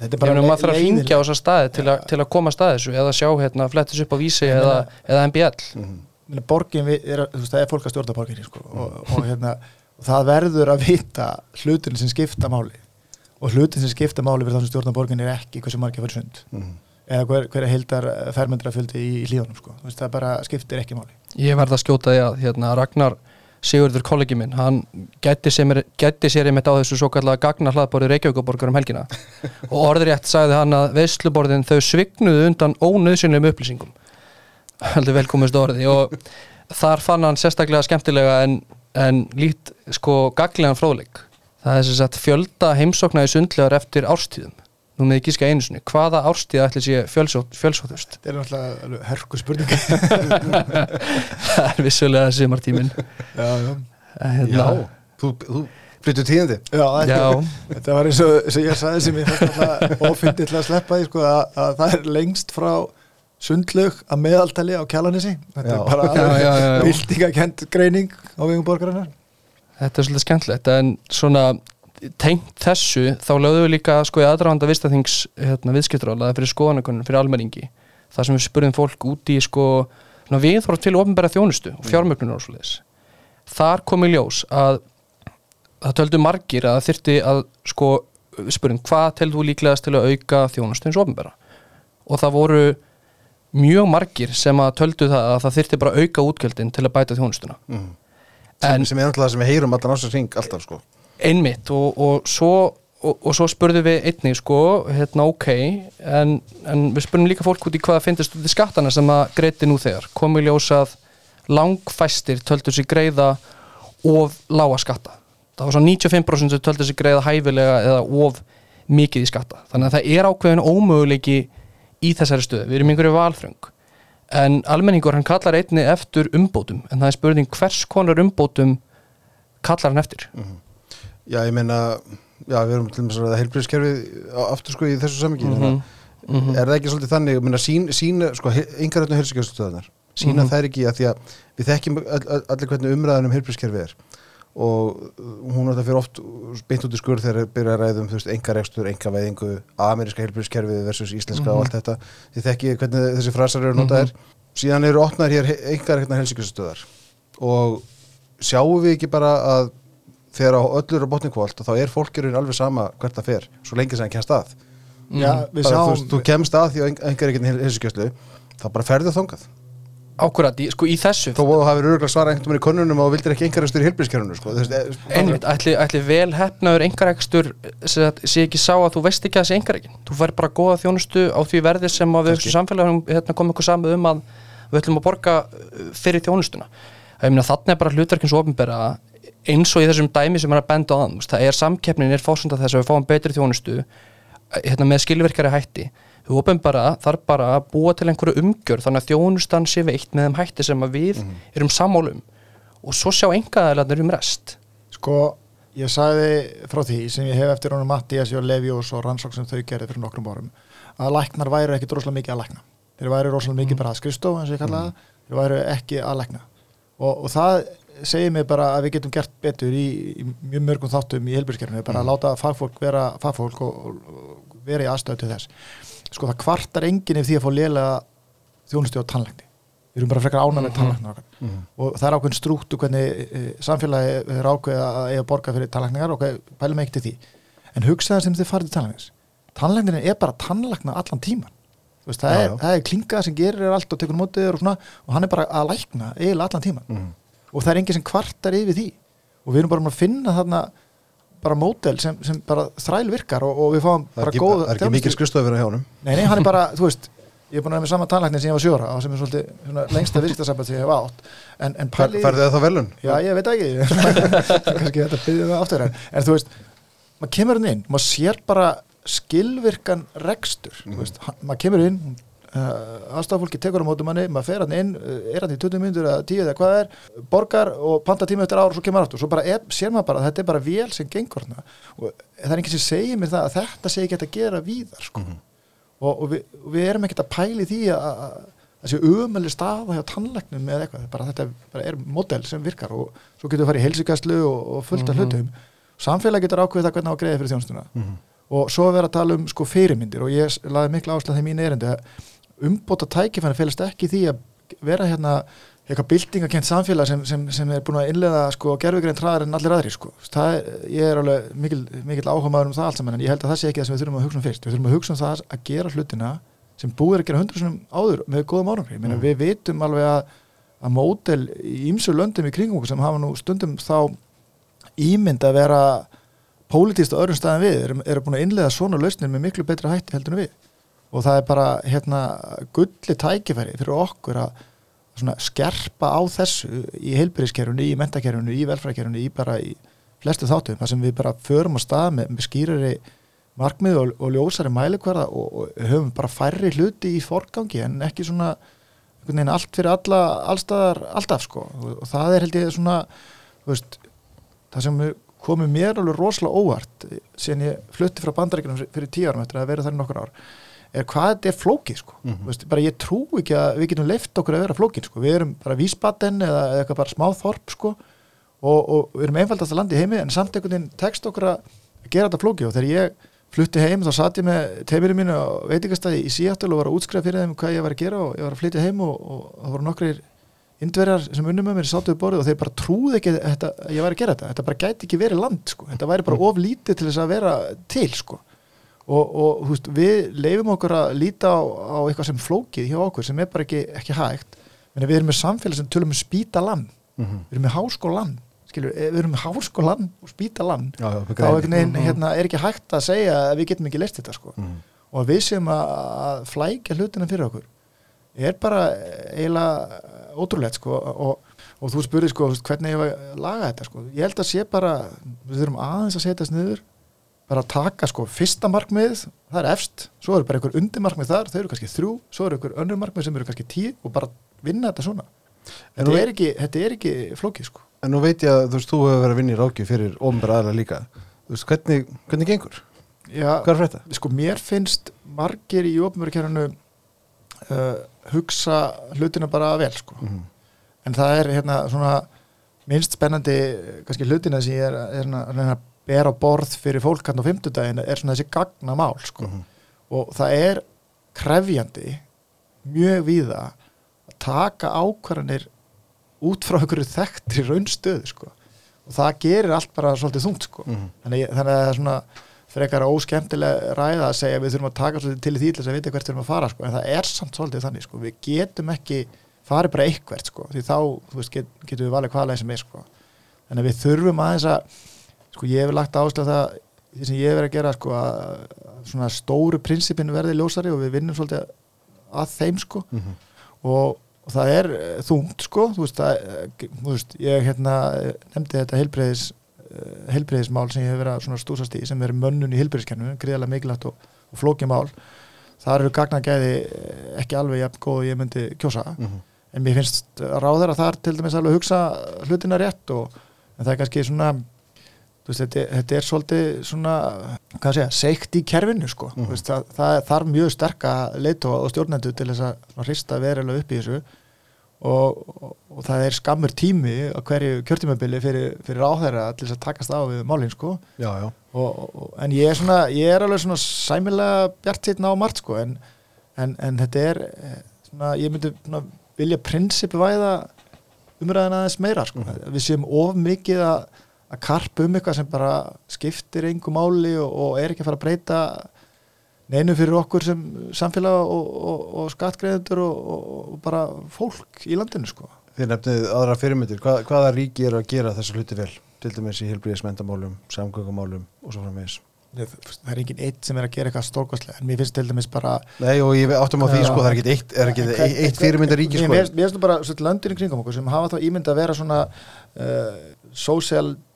þetta er bara meina maður þarf að hringja á þessa staði til, a, til að koma að staði þessu eða sjá hérna flettis upp á vísi Ég eða, meina- eða MBL Meina, borgin við, er, þú veist, það er fólk að stjórna borginni sko, og, og, hérna, og það verður að vita hlutin sem skipta máli. Og hlutin sem skipta máli fyrir það sem stjórna borginni er ekki hversu margir fyrir sund. Mhm. eða hver, hver heildar fermendra fjöldi í, í hlíðunum sko. Þú veist, það bara skiptir ekki máli. Ég verð að skjóta því að hérna, Ragnar Sigurður kollegi minn, hann gæti sér, einmitt á þessu svo kallega gagna hlaðborði Reykjavíkuborgar um helgina. *laughs* Og orðrétt sagði hann að veisluborðin þau svignuðu undan ónöðsynlegum upplýsingum. Heldur velkomist orði. Og þar fann hann sérstaklega skemmtilega en, en lít sko gaglegan fróðleik. Það er sem sagt fjölda heimsókna í sundlegar eftir árstíðum nú með ekki skæða einu sinni hvaða árstíða ætli sé fjölsóttust? Þetta er náttúrulega hörku spurning. *laughs* Það er vissulega sumartímin já, já, hérna, þú, þú flyttu tíðandi já, já, þetta var eins og sem ég sagði sem ég fannst alltaf ofindið til að sleppa því sko, að, að það er lengst frá sundlög að meðaltali á kjalanissi þetta Já. er bara Já, já, já, já. vildingakent greining á vegum borgarinnar. Þetta er svolítið skemmtilegt en svona tengt þessu þá lögðum við líka sko í aðdrafanda vistaþings hérna, viðskiptrála fyrir skoðanakonun fyrir almenningi. Þar sem við spurðum fólk út í sko viðhorf til ofnbæra þjónustu og fjármögnunar og svoleiðis. Þar kom í ljós að það töldu margir að það þyrfti að sko spurðum hvað telðu líklegast til að auka þjónustu eins ofnbæra og það voru mjög margir sem að töldu það að það þyrfti bara auka útgjöldin til að bæta þjónustuna. Mm. En- sem, sem er náttúrulega sem við heyrum alltaf sko einmitt og, og, svo, og, og svo spurðum við einnig sko, hérna ok en, en við spurðum líka fólk út í hvað finnst út í skattana sem að greiti nú þegar. Komið ljós að langfæstir töldu sér greiða of lága skatta. Það var svo 95% sem töldu sér greiða hæfilega eða of mikið í skatta. Þannig að það er ákveðin ómöguleiki í þessari stöðu, við erum einhverju valfröng en almenningur hann kallar einni eftir umbótum. En það er spurning hvers konar umbótum kallar hann eftir já ég meina já við erum til dæmis að heilbríðskerfið aftur sko í þessu samingi Mhm, mhm. er það ekki svolítið þannig ég meina sín, sín sko yngaröðnu heilsugjörstöðunar sína Mhm. þær ekki að því að við þekkjum all, all, allir hvernig umræðan um heilbríðskerfið er og uh, hún er það fyrir oft beint út í skur þegar byrja að ræða um þú veist, engarekstur, engaveðingu, ameríska heilbríðskerfið versus íslenska og Mhm. allt þetta þið þekki hvernig þessi frasar eru notaðir síðan eru opnaðir hér engarektna heilsugjörstöðar og sjáum við ekki bara að þegar á öllur á botnikvólt þá er fólkirinn alveg sama hvert það fer svo lengi sem hann kemst að. Já, þú, sáum veist, þú kemst að því að engar ekkert heilsugjörslu þá bara ferðu þangað. Ákvörðat, sko í þessu þó að þú hafið öruglega svara einhvern veginn í konunum og vildir ekki engar ekstur í heilbríðskerfunu sko. Þú eh, sko, einmitt, ætli, ætli vel hefnaður engarekstur sé ekki sá að þú veist ekki að þessi engarekin þú fær bara góða þjónustu á því verði sem að við þessu samfélagum hérna, komum ykkur saman um að við ætlum að borga uh, fyrir þjónustuna. Ég meina þannig er bara hlutverkins ofinbera eins og í þessum dæmi sem er að benda á þann það er samkeppnin er fórsönda þess að við fáum betri þjónustu hérna, með skilvirkari hætti. Við ofinbera þarf bara að búa til einhverju umgjör þannig að þjónustan sé veitt með þeim hætti sem við erum sammálum og svo sjá engaðalarnir um rest. Sko, ég sagði frá því sem ég hef eftir honum Mattias og Leviós og rannsók sem þau gerði fyrir nokkrum árum að læknar væru ekki droslega mikið að lækna. Þeir væru rosalega mikið bara að kalla það, þeir væru ekki að lækna. Og, og það segir mig bara að við getum gert betur í, í mjög mörgum þáttum í helbjörnskerfinu, bara að láta fagfólk vera fagfólk og, og, og vera í aðstöðu til þess sko það kvartar enginn ef því að fá lélega þjónustu á tannlækni við erum bara frekar ánæg með Mhm. tannlæknar okkar Mhm. og það er ákveðin strúktu hvernig e, samfélagi er ákveð að eiga borga fyrir tannlækningar og pælum ekki til því en hugsa það sem þið farið til tannlæknings tannlæknin er bara tannlækna allan tíman veist, það, Já, er, já. það er klingað sem gerir allt og tekur mótið og og hann er bara að lækna eiginlega allan tíman Mhm. Og það er enginn sem kvartar yfir því og við erum bara að finna þarna bara mótel sem, sem bara þræl virkar og, og við fáum bara ekki, góð það er ekki mikil skrifstofur á hjánum Nei, nei, hann er bara, *laughs* þú veist ég er búin að vera með sama tannlæknin sem ég var sjóra og sem er svolítið svona, lengsta viðskiptasamband sem ég hef átt en, en pæli færðu það þá velun? Já, ég veit ekki *laughs* *laughs* kannski þetta byrðið með aftur en, en þú veist, maður kemur inn inn maður sér bara skilvirkan rekstur, mm. veist, hann, maður kemur inn aðstafólki tekur á mótum manni, maður fer hann inn uh, er hann í 20 minnur eða 10 eða hvað það er borgar og panta tíma eftir ár og svo kemur aftur svo bara er, sér maður bara að þetta er bara vél sem gengur hana og það er enginn sem segir mér það að þetta sé ekki að gera víðar sko. og, og, við, og við erum ekkert að pæli því að, að þessi umölu staða hjá tannlegnum eða eitthvað, bara þetta bara er modell sem virkar og svo getur við farið í heilsugæslu og, og fullt af Mhm. hlutum samfélag getur ákveðið það hvernig á að greiða fyrir þjónstuna Mhm. og svo er verið að tala um sko fyrirmyndir og ég laði mikla áslag þeim mín erindi að umbóta tækifæni félast ekki því að vera hérna eitthvað byltingakent samfélag sem, sem, sem er búin að innlega sko gerfugrein traðar en allir aðri sko. það er, ég er alveg mikil, mikil áhuga maður um það allt saman en ég held að það sé ekki það sem við þurfum að hugsa um fyrst við þurfum að hugsa um það að gera hlutina sem búið er að gera hundru sinum áður með góðum árangri mm. Við vitum alveg að, að mótel í ýmsu löndum í kringum sem hafa nú stundum þá ímynd að vera pólitíst á öðrum staðin við eru, eru búin að innlega svona lausnir með miklu betra hætti heldur en við og það er bara hérna gulli tækifæri fyrir okkur að skerpa á þessu í heilbyrðiskerfunu, í mentakerfunu, í velfræðkerfunu, í bara í flestu þáttum, þar sem við bara förum á stað með, með skýrari markmið og, og ljósari mælikvarða og, og höfum bara færri hluti í forgangi en ekki svona allt fyrir alla, allstaðar, alltaf sko. Og, og það er held ég svona veist, það sem komið mér alveg rosalega óvart síðan ég flutti frá bandaríkjunum fyrir tíu árum eftir að vera þar nokkur ár er hvað þetta er flókið sko. Mhm. Þú veist, bara ég trú ekki að við getum leift okkur að vera flókin sko, við erum bara vísbaten eða, eða eitthvað bara smá þorp sko. Og, og við erum einfaldast að landa í heimi en samt einhvern veginn tekst okkur að gera þetta flókið. Og þegar ég flutti heim þá satt ég með teiminu mínu á veitingastæði í Seattle og var að útskrifa fyrir þeim hvað ég var að gera og ég var að flytja heim og, og það voru nokkrir indverjar sem unnum með mér sátu við borðið og þeir bara trúði ekki að, ég var að gera þetta. Þetta bara gæti ekki verið land sko. Þetta væri bara of lítið til þess að vera til sko og, og veist, við leifum okkur að líta á, á eitthvað sem flókið hjá okkur sem er bara ekki, ekki hægt. En við erum með samfélag sem tölum um spítalann. Mhm. við erum með háskólan skilur, við erum með háskólan og spítalann. Já, já, þá veginn Mhm. hérna, er ekki hægt að segja að við getum ekki leist þetta sko. Mhm. og við séum að, flækja hlutina fyrir okkur. Er bara eiginlega ótrúlegt sko og, og þú spurði sko hvernig ég var að laga þetta sko. Ég held að sé bara, við þurfum aðeins að setjast niður bara að taka sko fyrsta markmið, það er efst svo eru bara einhver undirmarkmið þar, þau eru kannski þrjú svo eru einhver önnur markmið sem eru kannski tíu og bara vinna þetta svona En þetta er, ekki, þetta er ekki flókið sko En nú veit ég að þú veist, þú hefur verið að vinna í rákju fyrir ofnbæra aðra líka Þú veist, hvernig, hvernig gengur? Já, Hvað er þetta? sko mér finnst margir í ofnverkjörnu uh, hugsa hlutina bara vel sko Mhm. en það er hérna svona minnst spennandi kannski hlutina sem ég er, er að reyna að bera borð fyrir fólk hann á fimmtudaginn er svona þessi gagna mál sko. Mhm. og það er krefjandi mjög víða að taka ákvarðanir út frá einhverju þekktri raunstöðu sko. og það gerir allt bara svolítið þungt sko. Mhm. þannig, þannig að það er svona frekar óskemmtilega ræða að segja við þurfum að taka svolítið til því til þess að vita hvert við þurfum að fara sko. en það er samt svolítið þannig sko. við getum ekki farið bara eitthvert sko. því þá veist, get, getum við valið hvaða leið sem er sko. þannig að við þurfum aðeins að sko, ég hef lagt áslöð það því sem ég hef verið að gera sko, að, að svona stóru prinsipin verði ljósari og við vinnum svolítið að þeim sko. Mhm. og, og það er eh, þungt sko, þú veist, það, eh, þú veist ég hérna, eh, nefndi þetta heilbreyðis heilbreyðismál sem ég hef verið að svona stúsast í sem er mönnun í heilbreyðiskennu gríðarlega mikilvægt og, og flókið mál þar eru gagnagæði eh, ekki alveg jafn góð og ég myndi kjósa Mhm. en mér finnst ráður að þar til dæmis alveg hugsa hlutina rétt og en það er kannski svona veist, þetta, þetta er svolítið svona hvað segja, seikt í kerfinu sko mm. veist, það, það þarf mjög sterka leitóa og stjórnendur til þess að hrista verilega upp í þessu og, og, og það er skammur tími á hverju kjörtímabili fyrir, fyrir áþæra til þess að takast á við málin sko Já, já og, en ég er svona ég er alveg svona sæmilega bjart sýtna á margt sko en, en, en þetta er eh, svona, ég myndi svona vilja prinsipi væða umræðina aðeins meira sko. Mhm. við séum of mikið að, að karpa um eitthvað sem bara skiptir engu máli og, og er ekki að fara að breyta neinu fyrir okkur sem samfélag og, og, og skattgreðendur og, og bara fólk í landinu sko. Þið nefnið aðra fyrirmyndir. Hvað, Hvaða ríki eru að gera þessu hluti vel? Til dæmis í helbriðismendamálum, samgöngumálum og svo framvegis. Það er engin eitt sem er að gera eitthvað stórkostlega en mér finnst til dæmis bara Nei, og ég áttum á því, sko, það er ekki eitt, eitt, hvern- eitt fyrirmyndar ríki, sko. mér finnst bara í kringum okkur sem hafa þá ímynd að vera svona uh, sósialdemokratisk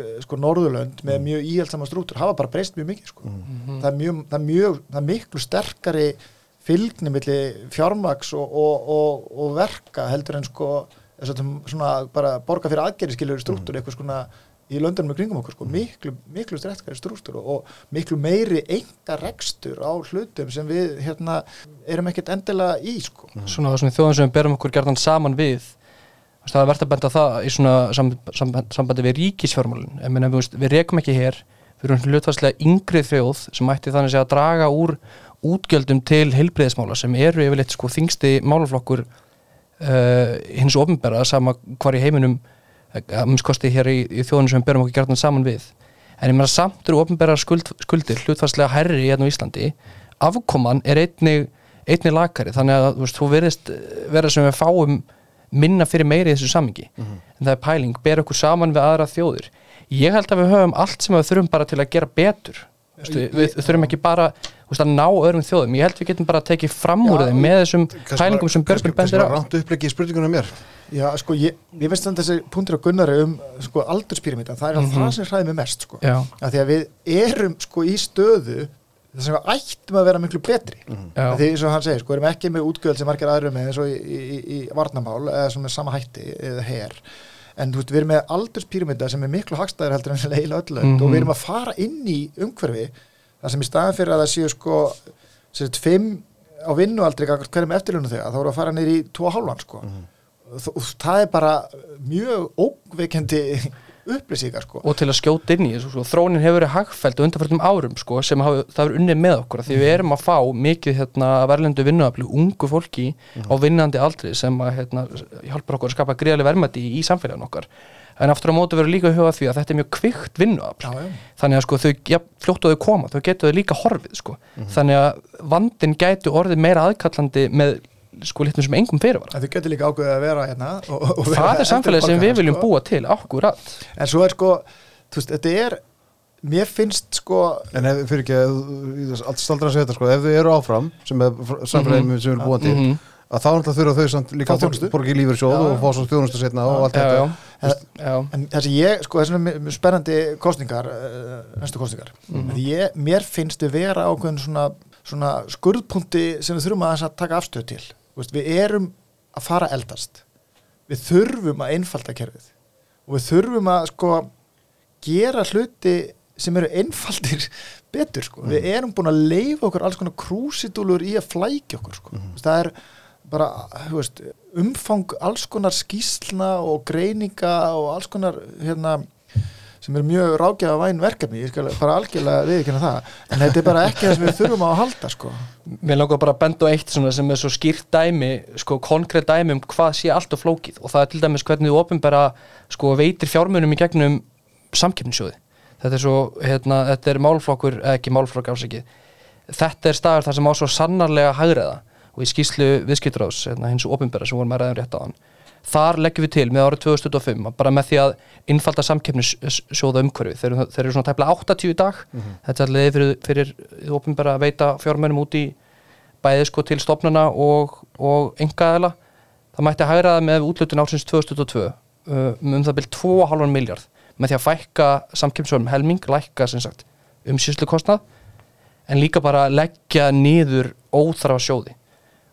uh, sko, norðurlönd með mjög íhjálpsama strútur hafa bara breyst mjög mikið sko. Mhm. það, er mjög, það, er mjög, það er miklu sterkari fylgni milli fjármaks og, og, og, og verka heldur en sko svona bara borga fyrir aðgerri skilur strútur Mhm. eitthvað svona í löndunum í kringum okkur sko, miklu, miklu sterkari strútur og, og miklu meiri enga rekstur á hlutum sem við hérna erum ekkert endilega í sko. Svona þessum þjóðum sem við berum okkur gerðan saman við það er verðt að benda það í svona sambandi, sambandi, við ríkisfjármálun en minna, við, við rekum ekki hér. Við erum hlutvarslega yngri þjóð sem ætti þannig að draga úr útgjöldum til heilbriðismála sem eru yfirleitt sko þingsti málaflokkur uh, hins ofnbæra sama hvar í heiminum að minnskosti hér í, í þjóðunum sem við berum okkur gerðan saman við. En ég meina samt eru ofnbæra skuld, skuldir hlutvarslega herri hérna á Íslandi. Afkoman er einnig einnig lakari. Þannig að þú veist, þú verðist vera sem við fáum minna fyrir meiri í þessu samingi en það er pæling, ber okkur saman við aðra þjóðir. Ég held að við höfum allt sem við þurfum bara til að gera betur. Vistu, við, við þurfum ekki bara veist, að ná öðrum þjóðum. Ég held við getum bara að tekið fram úr þeim með þessum pælingum sem Björgun bendir á. Ránt uppleggi í spurningunum mér. Já, sko, ég, ég veist þannig þessi punktur á Gunnari um sko, aldurspyramítan, það er mm það sem hræði mig mest sko. Já, að því að við erum sko í stöðu þess að við ættum að vera miklu betri. Já, að því eins og hann segir, sko, erum ekki með útgjöld sem margir aðrum með eins og í, í, í, varnamál eða svona með sama hætti eða her. En þú veist, við erum með aldurspyramíta sem er miklu hagstæður heldur en leila öllu mm Mhm. og við erum að fara inn í umhverfi þar sem í staðan fyrir að það séu sko séu fimm á vinnualdri hverjum eftirlunum þegar, þá voru að fara niður í tvo hálfan sko. Og, og það er bara mjög óveikendi upplýsingar sko. Og til að skjóta inn í þessu sko, þrónin hefur verið hagfæld og undanfærtum árum sko, sem hafi, það hefur unnið með okkur því við erum að fá mikið hérna, verðlendu vinnuafli, ungu fólki á vinnandi aldri sem að hérna, hjálpar okkur að skapa greiðlega verðmætti í, í samfélagin okkar. En aftur á móti verður líka að huga því að þetta er mjög kvikt vinnuafl. Já, já. þannig að sko þau, ja, fljótt og þau koma þau getur þau líka horfið sko. Þannig að vandin gætu orðið meira aðkallandi með sko litum sem engum fyrirvara. En þau getur líka ákveðið að vera hérna og, og vera það er samfélagið sem við viljum sko. búa til, akkurat. En svo er sko, þú veist, þetta er mér finnst sko En ef, fyrir ekki, allt staldra að segja þetta sko, ef þau eru áfram, sem er samfélagið sem við erum búin til, Mhm. að þá náttúrulega þurfa þau samt líka að borga í lífyrsjóð Já, og fá svo þjónustu setna og allt þetta. já, já, en þessi ég, sko, þessi er spennandi kostningar, uh, næstu kostningar Mhm. mm ég, mér finnst við vera ákveðin svona, svona skurðpunti sem við þurfum að, að taka afstöð til veist, við erum að fara eldast við þurfum að einfalda kerfið og við þurfum að sko gera hluti sem eru einfaldir *laughs* betur sko. við erum búin að leifa okkur alls konar krúsidúlur í að flækja okkur sko. mm það er bara veist, umfang alls konar skýslna og greininga og alls konar hérna, sem er mjög rákjaða væn verkefni, ég skal bara algjörlega viðkynna það, en þetta er bara ekki það sem við þurfum á að halda sko. Mér langar bara að benda á eitt sem er svo skýrt dæmi, sko, konkrétt dæmi um hvað sé allt of flókið og það er til dæmis hvernig þú opinbera, sko, veitir fjármunum í gegnum samkeppnisjóði. Þetta er svo, hérna, þetta er málflokkur, eða ekki málflokk ásækið. Þetta er staður þar sem á svo sannarlega hægriða og í skýslu viðskiptráðs, hérna, hins opinbera sem vorum að ræðum rétt á hann. Þar leggjum við til með árið 2025 að bara með því að innfalda samkeppnissjóða umhverfi. Þeir, þeir eru svona tæplega 80 í dag. Þetta er alveg fyrir, fyrir opinbera að veita fjármunum út í bæði sko til stofnana og, og engaðela það mætti hægraða með útlutun ársins 2022 uh, um það byrj 2,5 miljard með því að fækka samkemsvörnum helming, lækka sem sagt umsýslu kostnað en líka bara leggja niður óþarfa sjóði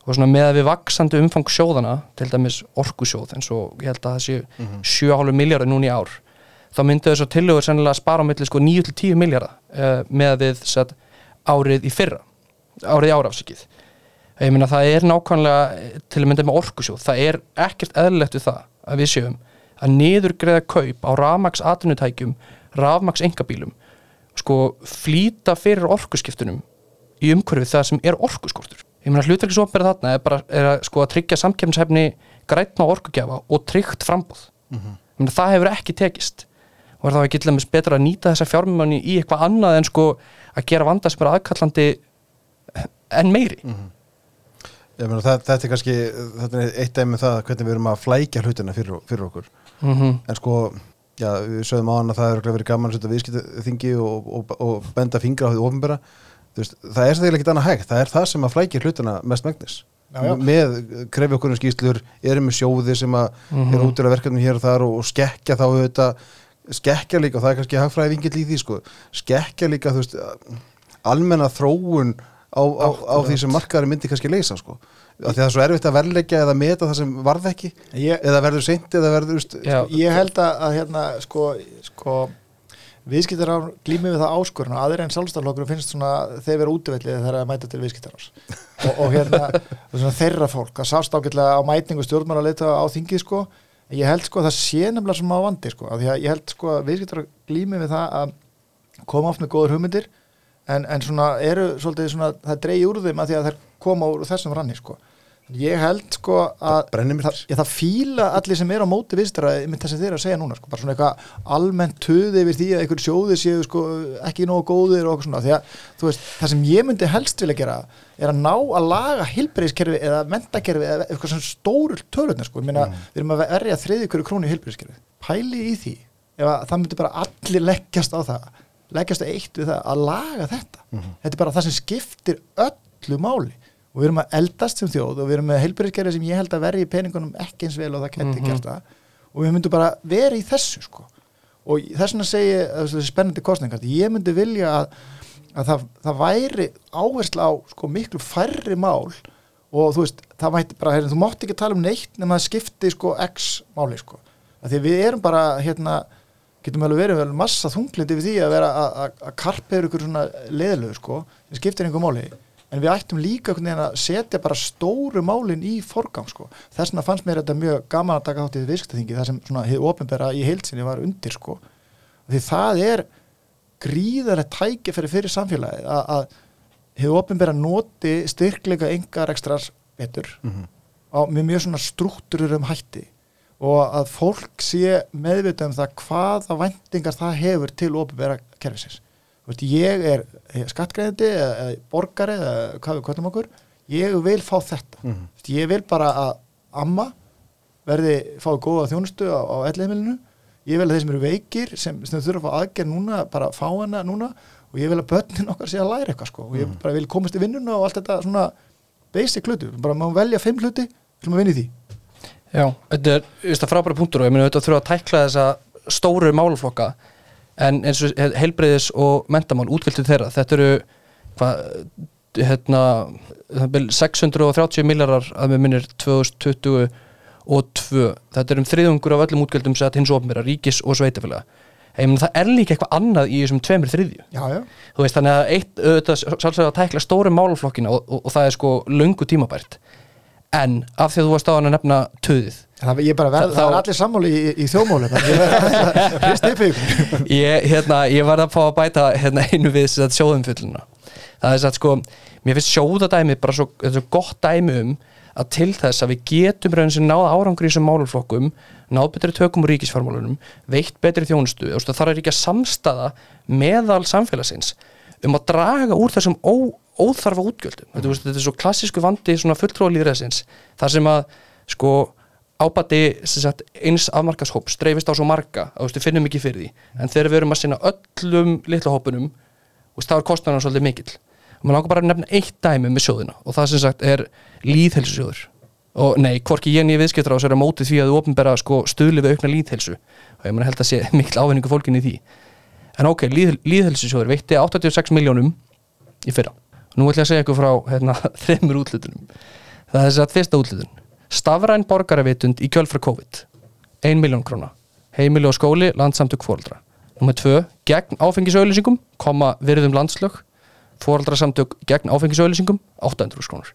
og svona með að við vaksandi umfang sjóðana til dæmis orkusjóð eins og ég held að það séu 7,5 miljardar núna í ár þá myndu þessu tillögur sennilega að spara á milli sko 9-10 miljardar uh, með að við satt, árið í fyrra árið í árafsikið ég meina það er nákvæmlega eh, til að mynda með orkusjóð, það er ekkert eðlilegt við það að við séum að niðurgreða kaup á rafmaks atvinnutækjum, rafmaks engabílum sko flýta fyrir orkuskiptunum í umhverfið það sem er orkuskortur ég meina hlutverkisopera þarna er bara er að, sko, að tryggja samkefnishefni grætna orkugjafa og tryggt frambúð mm -hmm. það hefur ekki tekist og er þá ekki til dæmis betra að nýta þessa fjármjöni í eitthvað annað en sko að gera vanda sem er aðkallandi en meiri Ég meina, það, þetta er kannski, þetta er eitt dæmi um það hvernig við erum að flækja hlutina fyrir, fyrir okkur. mm -hmm. En sko, já, við sögum á hann að það er verið gaman að setja viðskiptaþingi og, og, og benda fingra á því ofinbera. Veist, það er þegar ekki annað hægt, það er það sem að flækja hlutina mest megnis. Já, já. Með krefi okkur um skýslur, erum með sjóði sem að Mhm. er út í verkefnum hér og þar og, og skekkja þá auðvitað, skekkja líka, og það er kannski hagfræði vingill í því, sko, skekkja líka, þú veist, almenna þróun á, á, á því sem markaðari myndi kannski leysa, sko. Af því að það er svo erfitt að verleggja eða meta það sem varð ekki, ég, eða verður seint eða verður, ég held að, að hérna, sko, sko viðskiptar á glími við það áskorun og aðrir en sjálfstæðlokkur finnst svona þeir vera útvellið þegar að mæta til viðskiptar og, og hérna *laughs* og svona þeirra fólk að sást ágætlega á mætingu stjórnmála að leita á þingið sko. Ég held sko að það sé nefnilega sem á vandi sko að ég held sko að viðskiptar á glími við það að koma oft með góður hugmyndir en, en svona eru svolítið svona það dreigi úr þeim að því að þær koma úr þessum ranni sko ég held sko að það, ég, það fíla allir sem eru á móti viðstara með þess að þeir að segja núna sko, bara svona eitthvað almennt töði yfir því að einhver sjóði séu sko ekki nógu góðir og svona því að þú veist, það sem ég myndi helst vilja gera er að ná að laga hilbriðskerfi eða mentakerfi eða eitthvað svona stóru tölutna sko, ég meina við erum að verja þriði hverju krónu hilbriðskerfi pæli í því ef að það myndi bara allir leggjast á það leggjast eitt við það að laga þetta. Þetta og við erum að eldast sem þjóð og við erum með heilbyrðiskerfi sem ég held að verði í peningunum ekki eins vel og það geti Mhm. gert það. Og við myndum bara vera í þessu sko. Og þess vegna segi að þessi spennandi kostningar ég myndi vilja að, að það, það væri áhersla á sko miklu færri mál. Og þú veist, það mætti bara, hérna, þú mátt ekki tala um neitt nema það skipti sko x máli sko, af því að við erum bara hérna, getum alveg verið vel massa þunglindi við því að vera að- að að karpa yfir ykkur svona leðilegu sko sem skiptir einhver máli, en við ættum líka að setja bara stóru málin í forgang sko, þess vegna fannst mér þetta mjög gaman að taka þátt í viðskiptaþingi þar sem svona hið ofinbera í heilsinni var undir sko, því það er gríðarlega tækifæri fyrir samfélagið að, að hefur ofinbera noti styrkleika engar ekstrar betur Mhm. á, með mjög svona struktúrur um hætti. Og að fólk sé meðvitað um það hvaða væntingar það hefur til ofinbera kerfisins veist, ég er skattgreðandi eða, eða borgari eða hvað við kvöldum okkur ég vil fá þetta. Mhm. Þú veist, ég vil bara að amma verði fái góða þjónustu á, á elliðmilinu ég vil að þeir sem eru veikir sem, sem þurfa að fá aðgerð núna bara fá hana núna. Og ég vil að börnin okkar sé að læra eitthvað sko. Og ég bara vil komast í vinnuna og allt þetta svona basic hlutu, bara maður velja fimm hluti sem maður vinni í því. Já, þetta er frábæra punktur og ég meina þetta þurfa að tækla þessa stóru málaflokka en eins og heilbreyðis og mentamál útviltu þeirra, þetta eru hvað, hérna það er bil 630 millarar að með minnir 2020 og 2, þetta er um þriðungur af öllum útgjöldum sem að hins ofnbæra, ríkis og sveitafélaga það er líka eitthvað annað í þessum tveimur þriðju. Já, já, þú veist þannig að eitt auðvitað sálsögða að tækla stóru málaflokkina og, og, og það er sko löngu tímabært en af því að þú varst á hann að nefna töðið það, það er allir sammáli í, í þannig *laughs* ég hérna, ég var að fá að bæta hérna, einu við sjóðumfylluna. Það er að sko, mér finnst sjóðadæmi bara svo, er svo gott dæmi um að til þess að við getum raun sem náða árangri í þessum málaflokkum náð betri tökum úr ríkisfjármálunum veitt betri þjónustu, veist, það þarf að samstaða meðal samfélagsins um að draga úr þessum ó, óþarfa útgjöldum. Þetta, mm. þetta er svo klassísku vandi fulltróðlýðræðsins þar sem að sko ábati sagt, eins afmarkashóp streifist á svo marga að við finnum ekki fyrir því. En þegar við erum að sinna öllum litla hópunum þá er kostnarnar svolítið mikill. Og maður langar bara að nefna eitt dæmi með sjóðina og það sem sagt er líðhelsisjóður og nei, hvorki ég nýja viðskiptur á sér að móti því að þú opnbera sko stuðli við aukna líðhelsu og ég held að sé *laughs* mikil ávinningu fólkinni í því. En ok, líð, líðhelsisjóður veitti 86 miljónum í fyrra nú ætla ég að segja ykkur frá hérna, *laughs* þreymur útlutunum það er þess að fyrsta útlutun stafræn borgaravitund í kjölfra COVID. 1 miljón króna. Heimili og skóli, landsamtök fóreldra Númer 2, gegn áfengisauðlýsingum koma virðum landslög. Fóreldrasamtök gegn áfengisauðlýsingum 800 krónur.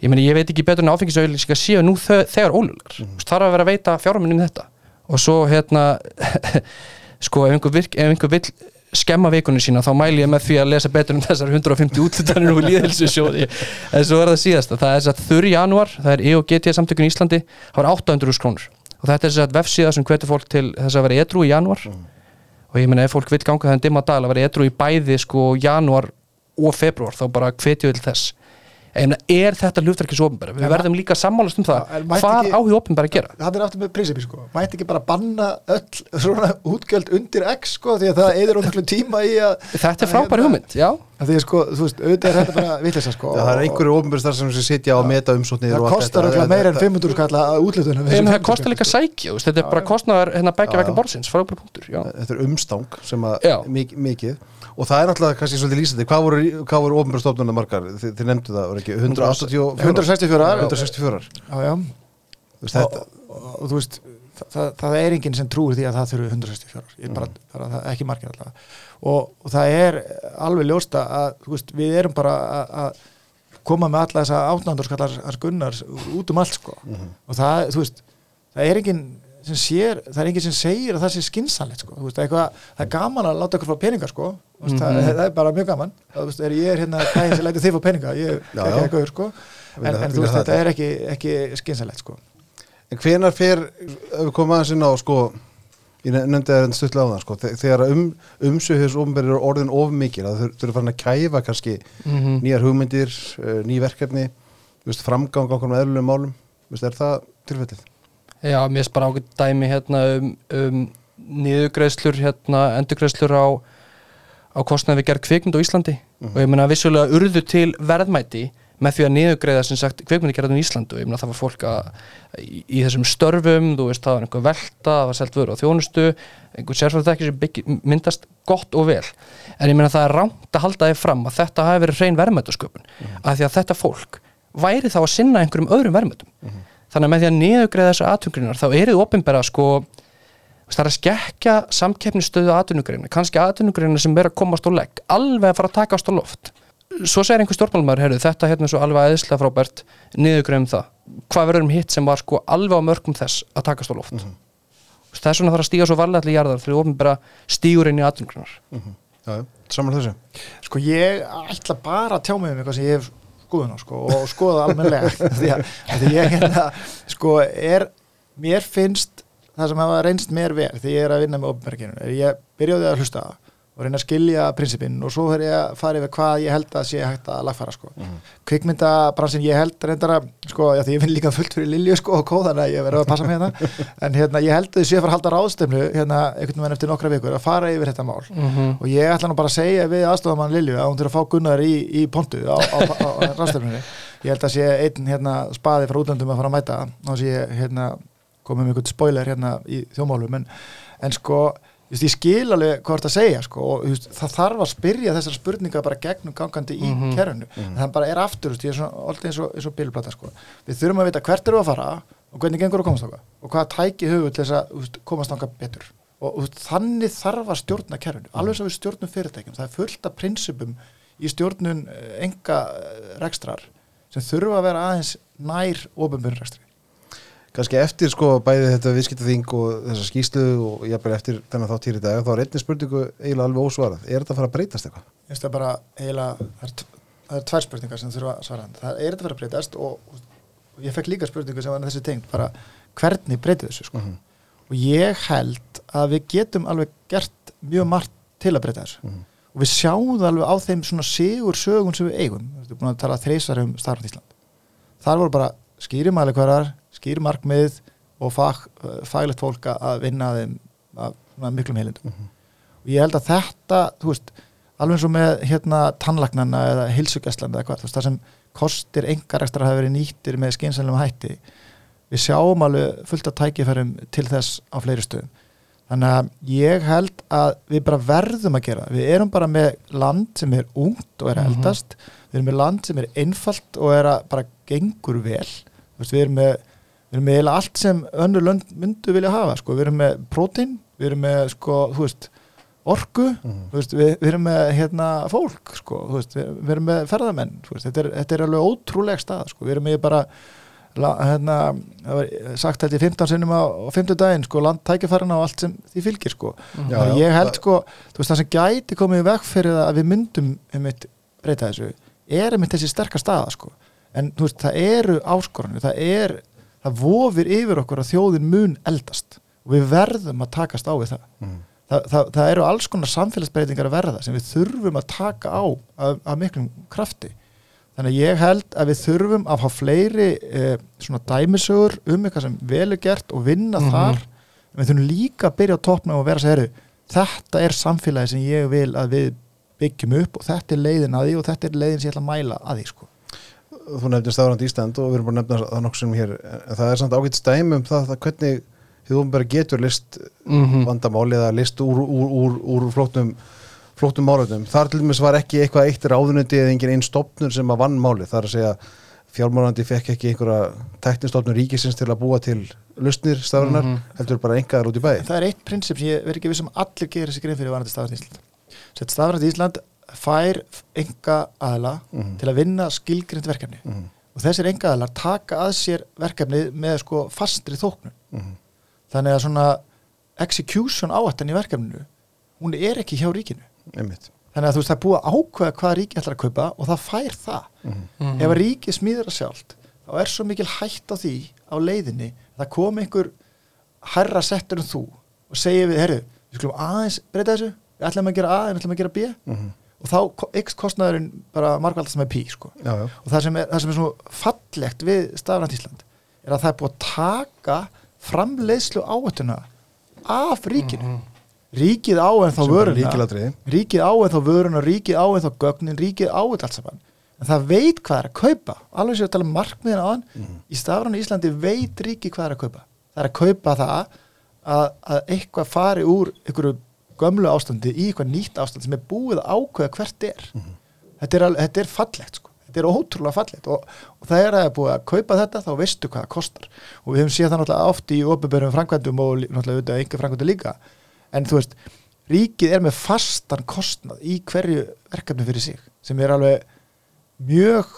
Ég meni ég veit ekki betur en áfengisauðlýsingar séu nú þegar ólugar mm. þarf að vera að veita fjármunum þetta. Og svo hérna *laughs* sko ef einhver, virk, ef einhver vill skemma vikunni sína þá mæli ég með því að lesa betur um þessar 150 útlutanir og líðhelsisjóði en svo er það síðasta, það er þess að þurr januar það er EOGT samtökun í Íslandi það var 800 krónur. Og þetta er þess að vefsíða sem hvetur fólk til þess að vera edru í januar og ég meina ef fólk vil ganga þenn dimma dal að vera edru í bæði sko januar og februar þá bara hvetju til þess en er þetta hlutverkis ofinbæra við verðum líka sammálast um það. Mætti hvað ekki- áhug ofinbæra að gera? Það er aftur með prinsipi sko. Mætti ekki bara banna öll svona útgjöld undir x sko því að það eður ómiklu tíma í að þetta er að frábæri hérna- hugmynd, já. Að því að sko, þú veist, auðvitað er þetta bara vitleysa sko Það er einhverju ofnbjörnstar sem sitja á meta umsóknir það kostar okkur meira en 500 skall að útlutunum en það kostar líka veist, þetta er bara kostnaðar hérna er og það er náttúrulega kannski svolítið lýsandi. Hvað voru, hvað voru ofnbjörnstofnuna margar? Þið, þið nefndu það, voru ekki? 184 164 164 já, já. Þú veist, þetta, og, þú veist það, það, er enginn sem trúir því að það þurfi 164 ég bara, bara það, ekki margir alltaf og, og það er alveg ljósta að veist, við erum bara að- koma með alla þessa átnándarskallar gunnars út um allt sko. Og það, þú veist, það er enginn sem sér, það er enginn sem segir að það sé skinsanlegt sko, veist, það er, eitthvað, það er gaman að láta ykkur fá peninga sko, veist, það, það er bara mjög gaman, þú veist, er, ég er hérna gæðin sem læti þið fá peninga, ég er ekki eitthvað sko, en, en þú vilja veist, það þetta er ekki, ekki skinsanlegt sko. En hvenar fer, ef við komum aðeins inn á sko, ég ne- nefndi það stuttlega á það sko, þe- þegar um, umsöðhus ofnbæri eru orðin of mikil að þau eru farin að kæfa kannski Mhm. nýjar hugmyndir, uh, ný verkefni framgang okkur með eðlulegum málum er það tilfellið? Já, mér er bara ágætt dæmi hérna um, um niðugreiðslur hérna, endurgreiðslur á, á kostnaði við gerð kvikmynd á Íslandi. Og ég meina vissulega urðu til verðmæti með því að niðugreiða sem sagt kveikmyndigerðum í Íslandu, ég meina það var fólk að í, í þessum störfum, þú veist það var einhver velta, það var selt vöru á þjónustu einhver sérfæðþekki sem byggi, myndast gott og vel, en ég meina það er rámt að halda þið fram að þetta hafi verið hrein verðmætasköpun, af því að þetta fólk væri þá að sinna einhverjum öðrum verðmætum þannig að með því að niðugreiða þessar aðtungrinar þá eru þið opinbera sko það er að skekja samkeppnistöðu aðtunugreina, kannski aðtunugreina sem er að komast á legg, alveg að fara að takast á loft. Svo segir einhver stjórnmálumar, heyrðu, þetta hérna er svo alveg aðeinslega frábært niðugreifum það. Hvað verður um hitt sem var sko alveg á mörgum þess að takast á loft? Mm -hmm. þess vegna þarf að stíga svo varlega til jarðar fyrir ofnbæra stígur inn í aðtunugreinar mm -hmm. Saman þessu. Sko ég ætla bara að tjá mig um eitthvað sem ég hef skoðun á sko og skoða almenlega *laughs* því að, því ég hérna sko er, mér finnst það sem hafa reynst mér vel því ég er að vinna með ofnbærkinu, ég byrjaði að hlusta það og reyna að skilja prinsipinn og svo fer ég að fara yfir hvað ég held að sé hægt að lagfæra sko. Mm -hmm. kvikmyndabransin ég held reyndar að sko, já, því ég finn líka fullt fyrir Lilju sko og kóðana, ég verður að passa með það *laughs* en hérna, ég held að ég sé að fara að halda ráðstöfnu hérna, einhvern veginn eftir nokkra vikur að fara yfir þetta mál mm -hmm. og ég ætla nú bara að segja við aðstofamann Lilju að hún til að fá gunnar í, í pontu á, á, á, á ráðstöfnunni ég held að sé einn hérna, spaði frá útlöndum að fara að mæta og sé hérna, spoiler hérna í Just, ég skil alveg hvað það segja sko, og just, það þarf að spyrja þessar spurninga bara gegnum gangandi í mm -hmm. kerfinu mm -hmm. það bara er aftur, just, ég er svona alltaf eins og, og bilplata sko. við þurfum að vita hvert eru að fara og hvernig gengur að komast ákvað og hvað tæki höfu til þess að komast ákvað betur og þannig þarf að stjórna kerfinu, -hmm. alveg svo við stjórnum fyrirtækjum það er fullt af prinsipum í stjórnun enga eh, rekstrar sem þurfa að vera aðeins nær ofinbjörnrekstri kannski eftir sko bæði þetta viðskiptaþing og þessa skýslu og jafnveg eftir þennan þátt hér í dag þá er einnig spurningu eiginlega alveg ósvarað er þetta að fara að breytast eitthvað? Ég veist það bara eiginlega það er, það er tvær spurningar sem þurfa að svara það er þetta að fara að breytast og, og ég fekk líka spurningu sem var þessi tengt bara hvernig breytið þessu sko mm -hmm. og ég held að við getum alveg gert mjög margt til að breyta þessu mm -hmm. og við sjáum það alveg á þeim svona sigur sögun sem við eigum við að skýrmarkmið og fag, faglegt fólk að vinna þeim af, af miklum heilindum mm -hmm. og ég held að þetta, þú veist alveg eins og með hérna tannlagnana eða hilsugjastlanda eða hvað, þú veist það sem kostir engar ekstra að hafa verið nýttir með skynsalum hætti, við sjáum alveg fullt af tækifærum til þess á fleiri stöðum, þannig að ég held að við bara verðum að gera við erum bara með land sem er ungt og er mhm. eldast, mm -hmm. við erum með land sem er einfalt og er að bara gengur vel, þú veist við erum með við erum með allt sem önnur lönd myndu vilja hafa, sko, við erum með prótín, við erum með, sko, veist orgu, mm veist, við, við erum með hérna fólk, sko. Veist, við, erum með ferðamenn, þetta, er, þetta er alveg ótrúlega stað, sko, við erum með bara hérna, það var sagt þetta í 15 sinum á 50 daginn, sko landtækifærna og allt sem því fylgir, sko. Mm og ég held, sko, það sem gæti komið vekk fyrir að við myndum um eitt breyta þessu, er um eitt þessi sterkar staða, sko, en það eru áskorunni, það er það vofir yfir okkur að þjóðin mun eldast og við verðum að takast á við það. Mm. það, það, það eru alls konar samfélagsbreytingar að verða sem við þurfum að taka á af, af miklum krafti. Þannig að ég held að við þurfum að hafa fleiri eh, svona dæmisögur um eitthvað sem vel er gert og vinna mm þar. En við þurfum líka að byrja á toppna og vera að segja þetta er samfélagi sem ég vil að við byggjum upp og þetta er leiðin að því og þetta er leiðin sem ég ætla að mæla að því sko þú nefnir staðrand Ísland og við erum búin að nefna það nokkur sem hér en það er samt ágætt stæmi um það, það hvernig þið ofnbæra getur list mm -hmm. vandamáli eða list úr, úr, úr, úr flóttum flóttum málöfnum. Þar til dæmis var ekki eitthvað eitt ráðunendi eða engin einn stopnur sem að vann máli. Það er að segja fjármálandi fekk ekki einhverja teknistofnur ríkisins til að búa til lustnir stafrunar, mm -hmm. heldur bara engaðar út í bæði. Það er eitt prinsip sem ég verð ekki við sem allir gerir þessi grein fyrir varandi stafrandi Ísland. Sett stafrandi Ísland fær enga aðla mm -hmm. til að vinna skilgrind verkefni. Mm -hmm. og þessir enga aðlar taka að sér verkefni með sko fastri þóknun. Mm -hmm. þannig að svona execution áhættan í verkefninu hún er ekki hjá ríkinu. Einmitt. þannig að þú veist það er búið að ákveða hvað ríki ætlar að kaupa og það fær það. Ef að ríki smíður að sjálft þá er svo mikil hætt á því á leiðinni það kom einhver herra settur en þú og segja við, herru, við skulum aðeins breyta þessu. Við ætlum að gera A en við ætlum að gera B. Mm -hmm og þá ykst kostnæðurinn bara margvaldast með pí sko. já, já. og það sem, er, það sem er svo fallegt við stafrænt Ísland er að það er búið að taka framleiðslu áhættuna af ríkinu. Mm -hmm. ríkið á en þá sem vöruna. ríkið á en þá vöruna, ríkið á en þá gögnin, ríkið á þetta allt saman. En það veit hvað er að kaupa. Alveg sér að tala um markmiðin á hann. Í stafran Íslandi veit ríkið hvað er að kaupa. Það er að kaupa það að, að eitthvað fari úr einhverju gömlu ástandi í eitthvað nýtt ástand sem er búið að ákveða hvert er. Þetta, er alveg, þetta er fallegt sko. Þetta er ótrúlega fallegt og, og það er að það er búið að kaupa þetta þá veistu hvað það kostar. Og við hefum séð það náttúrulega oft í opinberum framkvæmdum og náttúrulega auðvitað enga framkvæmdum líka. En þú veist, ríkið er með fastan kostnað í hverju verkefni fyrir sig sem er alveg mjög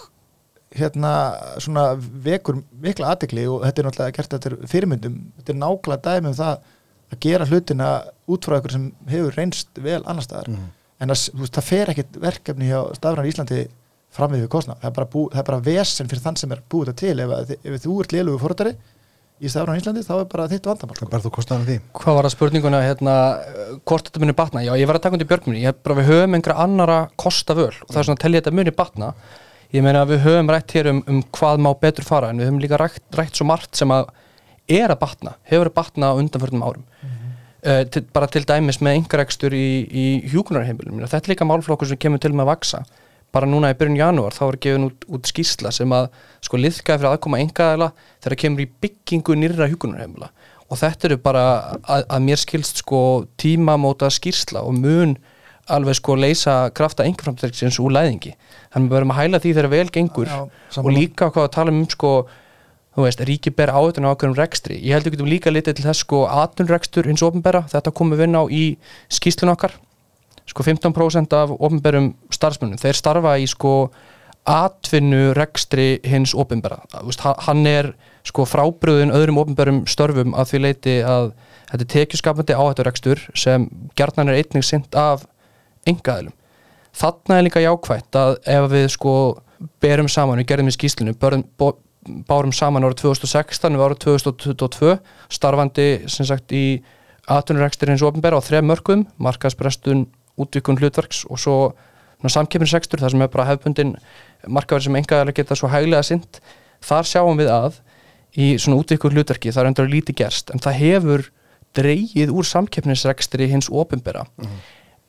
hérna svona vekur mikla aðtekli og þetta er náttúrulega gert þetta fyrirmyndum, þetta er nákvæmlega dæmi um það að gera hlutina út frá ykkur sem hefur reynst vel annar staðar en að, veist, það fer ekkit verkefni hjá stafran Íslandi fram við kostnað, það er bara, bú, það er bara vesen fyrir þann sem er búið þetta til ef, að- ef þú ert lélugu fórhaldari í stafran Íslandi þá er bara þitt vandamál það sko. ber þú kostnaðan því Hvað var það spurninguna, hérna, hvort þetta muni batna? Já, ég var að taka undir björgminni, ég hef bara við höfum einhverja annara kosta völ og það er svona að tellja þetta muni batna. Ég meina að við höfum rætt hér um, um hvað má betur fara en við höfum líka rætt, rætt svo margt sem að er að batna, hefur að batna á undanförnum árum. uh, til, bara til dæmis með einhverjakstur í, í hjúkunarheimilum. Þetta er líka málflokkur sem kemur til með að vaksa. Bara núna í byrjun janúar þá er gefin út, út skýrsla sem að sko liðkaði fyrir aðkoma engaðala þegar kemur í byggingu nýrra hjúkunarheimila og þetta eru bara að, að mér skilst sko tímamóta skýrsla og mun alveg sko leysa krafta engaframtæksins úr læðingi. Þannig við verðum að hæla því þegar vel gengur Já, og sammála. líka hvað að tala um sko þú veist, ríki ber áhættun á ákveðum rekstri. Ég held við getum líka litið til þess sko atvinnrekstur hins ofnbera, þetta komum við inn á í skýslun okkar. Sko 15% af ofnberum starfsmönnum þeir starfa í sko atvinnurekstri hins ofnbera hann er sko frábröðun öðrum ofnberum störfum að því leiti að þetta er tekjuskapandi áhætturekstur sem gjarnan er einnig sint af engaðilum þarna er líka jákvætt að ef við sko berum saman, við gerðum í skýslinu bárum saman árið 2016 við árið 2022 starfandi sem sagt í atvinnurekstur hins ofnbæra á þrejum mörgum markaðsprestun, útvikun hlutverks og svo samkeppnisrekstur þar sem er bara hefbundin markaverð sem engaðarlega geta svo hæglega sint þar sjáum við að í svona útvikun hlutverki það er endur lítið gerst en það hefur dreigið úr samkeppnisrekstri hins ofnbæra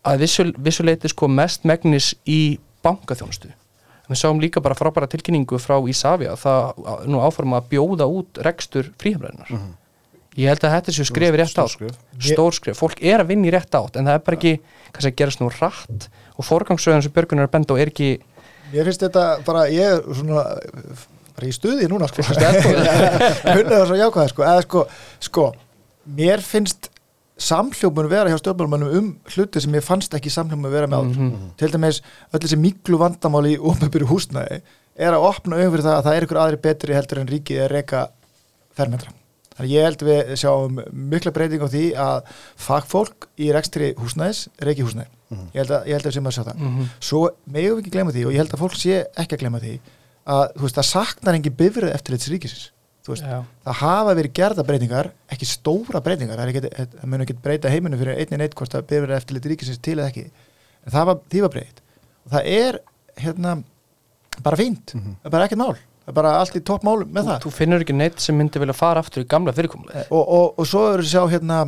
að vissu, vissuleiti sko mest megnis í bankaþjónustu við sáum líka bara frábæra tilkynningu frá Ísafja það að- nú áforma að bjóða út rekstur fríhjumræðinar ég held að þetta séu skrefið rétt átt. Stórskref. stór skref, fólk er að vinna í rétt átt en það er bara ekki, kannski að gerast nú rætt og forgangsröðan sem Björgun er að benda á er ekki Mér finnst þetta bara, ég er svona bara í stuði núna sko *laughs* Hunnið það svo jákvæða sko. Eða sko, sko, mér finnst samhljómun vera hjá stjórnmálumannum um hluti sem ég fannst ekki samhljómun vera með áður Mhm. til dæmis öll þessi miklu vandamál í ómöpuru húsnæði er að opna auðvitað fyrir það að það er ykkur aðri betri heldur en ríkið er reyka fermetra. Þannig ég held við sjáum mikla breyting á því að fagfólk í rekstri húsnæðis reyki húsnæði. Ég held að, ég held að við séum að sjá það. Mhm. Svo megum við ekki glemma því og ég held að fólk sé ekki að glemma því að þú veist, það saknar engin bifrið eftir þetta ríkisins. Þú veist, það hafa verið gerða breytingar, ekki stóra breytingar, það, er ekki, það mun ekki breyta heiminu fyrir einni neitt hvort að bifrið eftir ríkisins til eða ekki. En það var, var breytt. Og það er, hérna, bara fínt, það er bara ekkert mál. Það er bara allt í topp mál með það. þú finnur ekki neitt sem myndi vilja fara aftur í gamla fyrirkomulega og, og, og svo eru sjá hérna,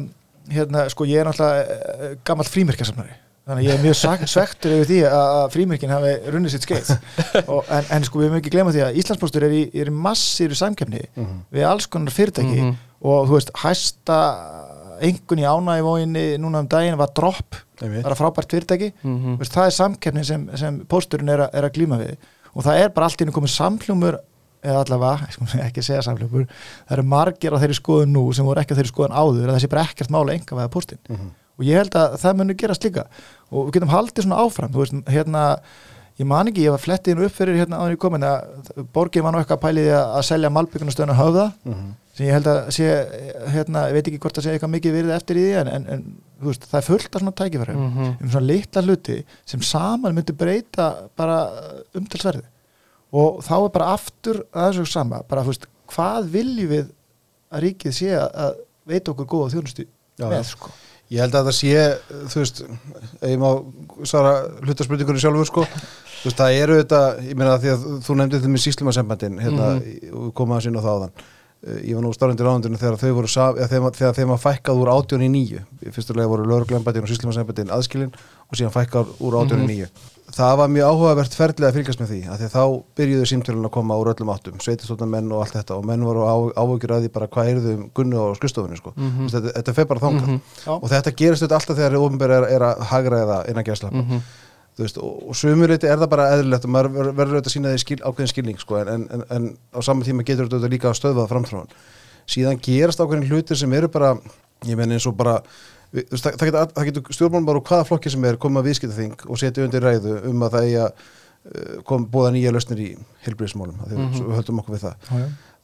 hérna sko ég er náttúrulega uh, gammal frímerkjasamnari þannig að ég er mjög *laughs* svektur yfir því að frímerkin hafi runnið sitt skeið. *laughs* Og, en, en sko við mögum ekki glemma því að Íslandsbóstur er í, er í massíru samkefni við alls konar fyrirtæki. Mhm. og þú veist hæsta engun í ánægivóginni núna um daginn var dropp. Einmitt. bara frábært fyrirtæki. Mhm. Þú veist, það er samkeppni sem, sem pósturinn er, er að glíma við. Og það er bara allt í einu komið samhljómur eða allavega, *laughs* ekki segja samhljómur það eru margir á þeirri skoðun nú sem voru ekki á þeirri skoðun áður og ég held að það muni gerast líka. Og við getum haldið svona áfram þú veist, hérna, ég man ekki, ég var flettið inn upp fyrir hérna áður í komin að borgið var nú eitthvað pæliði að, selja malbyggunastöðuna höfða sem ég held að sé, hérna, ég veit ekki hvort að segja eitthvað mikið virði eftir í því en, en, en þú veist, það er fullt af svona tækifærum. Mhm. um svona litla hluti sem saman myndi breyta bara umtalsverði. Og þá er bara aftur að þessu sama, bara þú veist, hvað viljum við að ríkið sé að, veita okkur góða þjónustu Já, með sko Ég held að það sé, þú veist, ef ég má svara hlutaspurningunni sjálfur, sko, þú veist, það eru þetta, ég meina því að þú nefndið þetta með síslumarsembandin, hérna, Mhm. og við komum aðeins inn á það áðan, uh, ég var nú starfandi ráðundinu þegar þau voru þegar, þegar þeim var fækkað úr 18 í 9 fyrstulega voru lögurglembætin og síslimarsembætin aðskilin og síðan fækkað úr 18 í 9 það var mjög áhugavert ferðlega að fylgjast með því að því þá byrjuðu símtölun að koma úr öllum áttum sveitistóttan menn og allt þetta og menn voru áhugjur að því bara hvað er þau um gunnu á skristofunni sko. mm -hmm. þetta, þetta fer bara þangað Mhm. og þetta gerist þetta alltaf þegar ofnbæri er, er að hagraða innan gæslappa Mhm. þú veist, og, og sumuleiti er það bara eðlilegt og maður ver- verður auðvitað að sína því skil, ákveðin skilning sko, en, en, en á saman tíma getur þetta líka að stöðvað framþróun síðan gerast ákveðin hlutir sem eru bara ég menn eins og bara það, það getur, getur stjórnmálum bara úr hvaða flokki sem er koma að viðskiptaþing og setja undir ræðu um að það eigi að uh, kom búða nýja lausnir í heilbriðismálum mm. -hmm. við höldum okkur við það.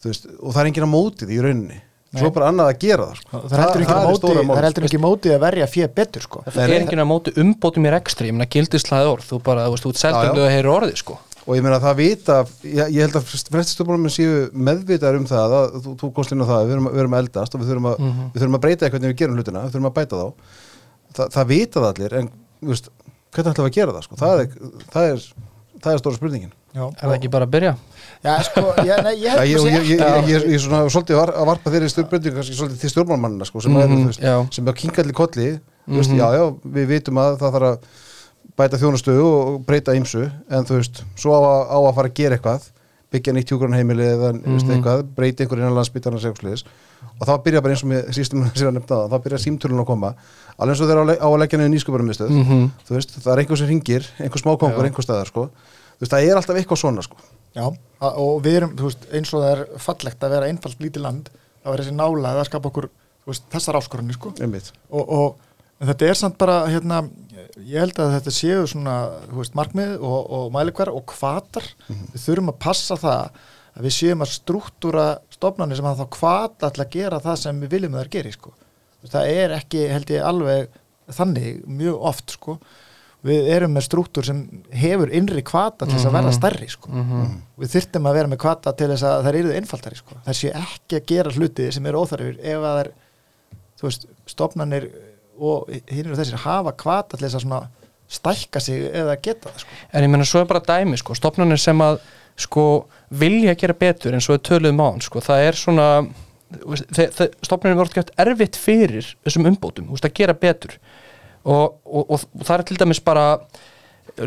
Þú veist, og það er enginn að móti því í rauninni Nei. svo bara annað að gera það sko. það heldur ekki það það er heldur ekki móti að verja fjö betur sko. Það er enginn að móti umbótum í rekstri, ég meina gildislæði orð, þú bara, þú veist, þú ert seldanlega að heyra orðið, sko. Og ég meina að það vita ég, ég held að flesti stjórnmálum séu meðvitaðar um það að þú, þú komst inn á það við erum, við erum að eldast og við þurfum að, Mhm. við þurfum að breyta eitthvað hvernig við gerum hlutina, við þurfum að bæta þá Þa, það vita það allir en veist, hvernig ætlum við að gera það sko? það, er, það, er, það er stóra spurningin Já, Er það ekki bara að byrja? Já, sko, ég, nei, ég ég, að ég, ég, sé ég, ég, ég er svona svolítið var, að varpa þeirri stjórnbreytingu kannski svolítið til stjórnmálmannina sko, sem, mm er, já. sem er kingalli kolli þú veist, Mhm. já, já, við vitum að það þarf að bæta þjónustöðu og breyta ýmsu en þú veist, svo á að, á að fara að gera eitthvað byggja nýtt hjúgrunheimili eða mm Mhm. eitthvað, breyta einhver innan landsbytarnar segusliðis og þá byrja bara eins og með sístum að þá byrja símtölun að koma alveg eins og þeir á, að leggja niður nýsköpurum Mhm. þú veist, það er einhver sem ringir einhver smákongur, einhver staðar sko. þú veist, það er alltaf eitthvað svona sko. Já, og við erum, þú veist, eins og það er fallegt að vera einfalt lítið land þá er þessi nála að skapa okkur þú veist, þessar áskorunni, sko einmitt og, og en þetta er samt bara, hérna ég held að þetta séu svona veist, markmið og, og mælikvar og kvatar við þurfum að passa það að við séum að struktúra stofnanir sem að þá kvata til að gera það sem við viljum að það geri, sko. Það er ekki, held ég, alveg þannig mjög oft, sko. Við erum með struktúr sem hefur innri kvata til þess að verða stærri, sko. Mhm. við þyrftum að vera með kvata til þess að þær eru einfaldari sko. þær séu ekki að gera hluti sem eru óþarfir ef að þær þú veist, stofnanir og hinn eru þessir hafa kvata til þess að svona stækka sig eða geta það sko. En ég meina, svo er bara dæmi, sko, stopnarnir sem að, sko, vilja gera betur eins og við töluðum á hann, sko, það er svona, stopnarnir voru gett erfitt fyrir þessum umbótum, þú veist, að gera betur. Og, og, og, og það er til dæmis bara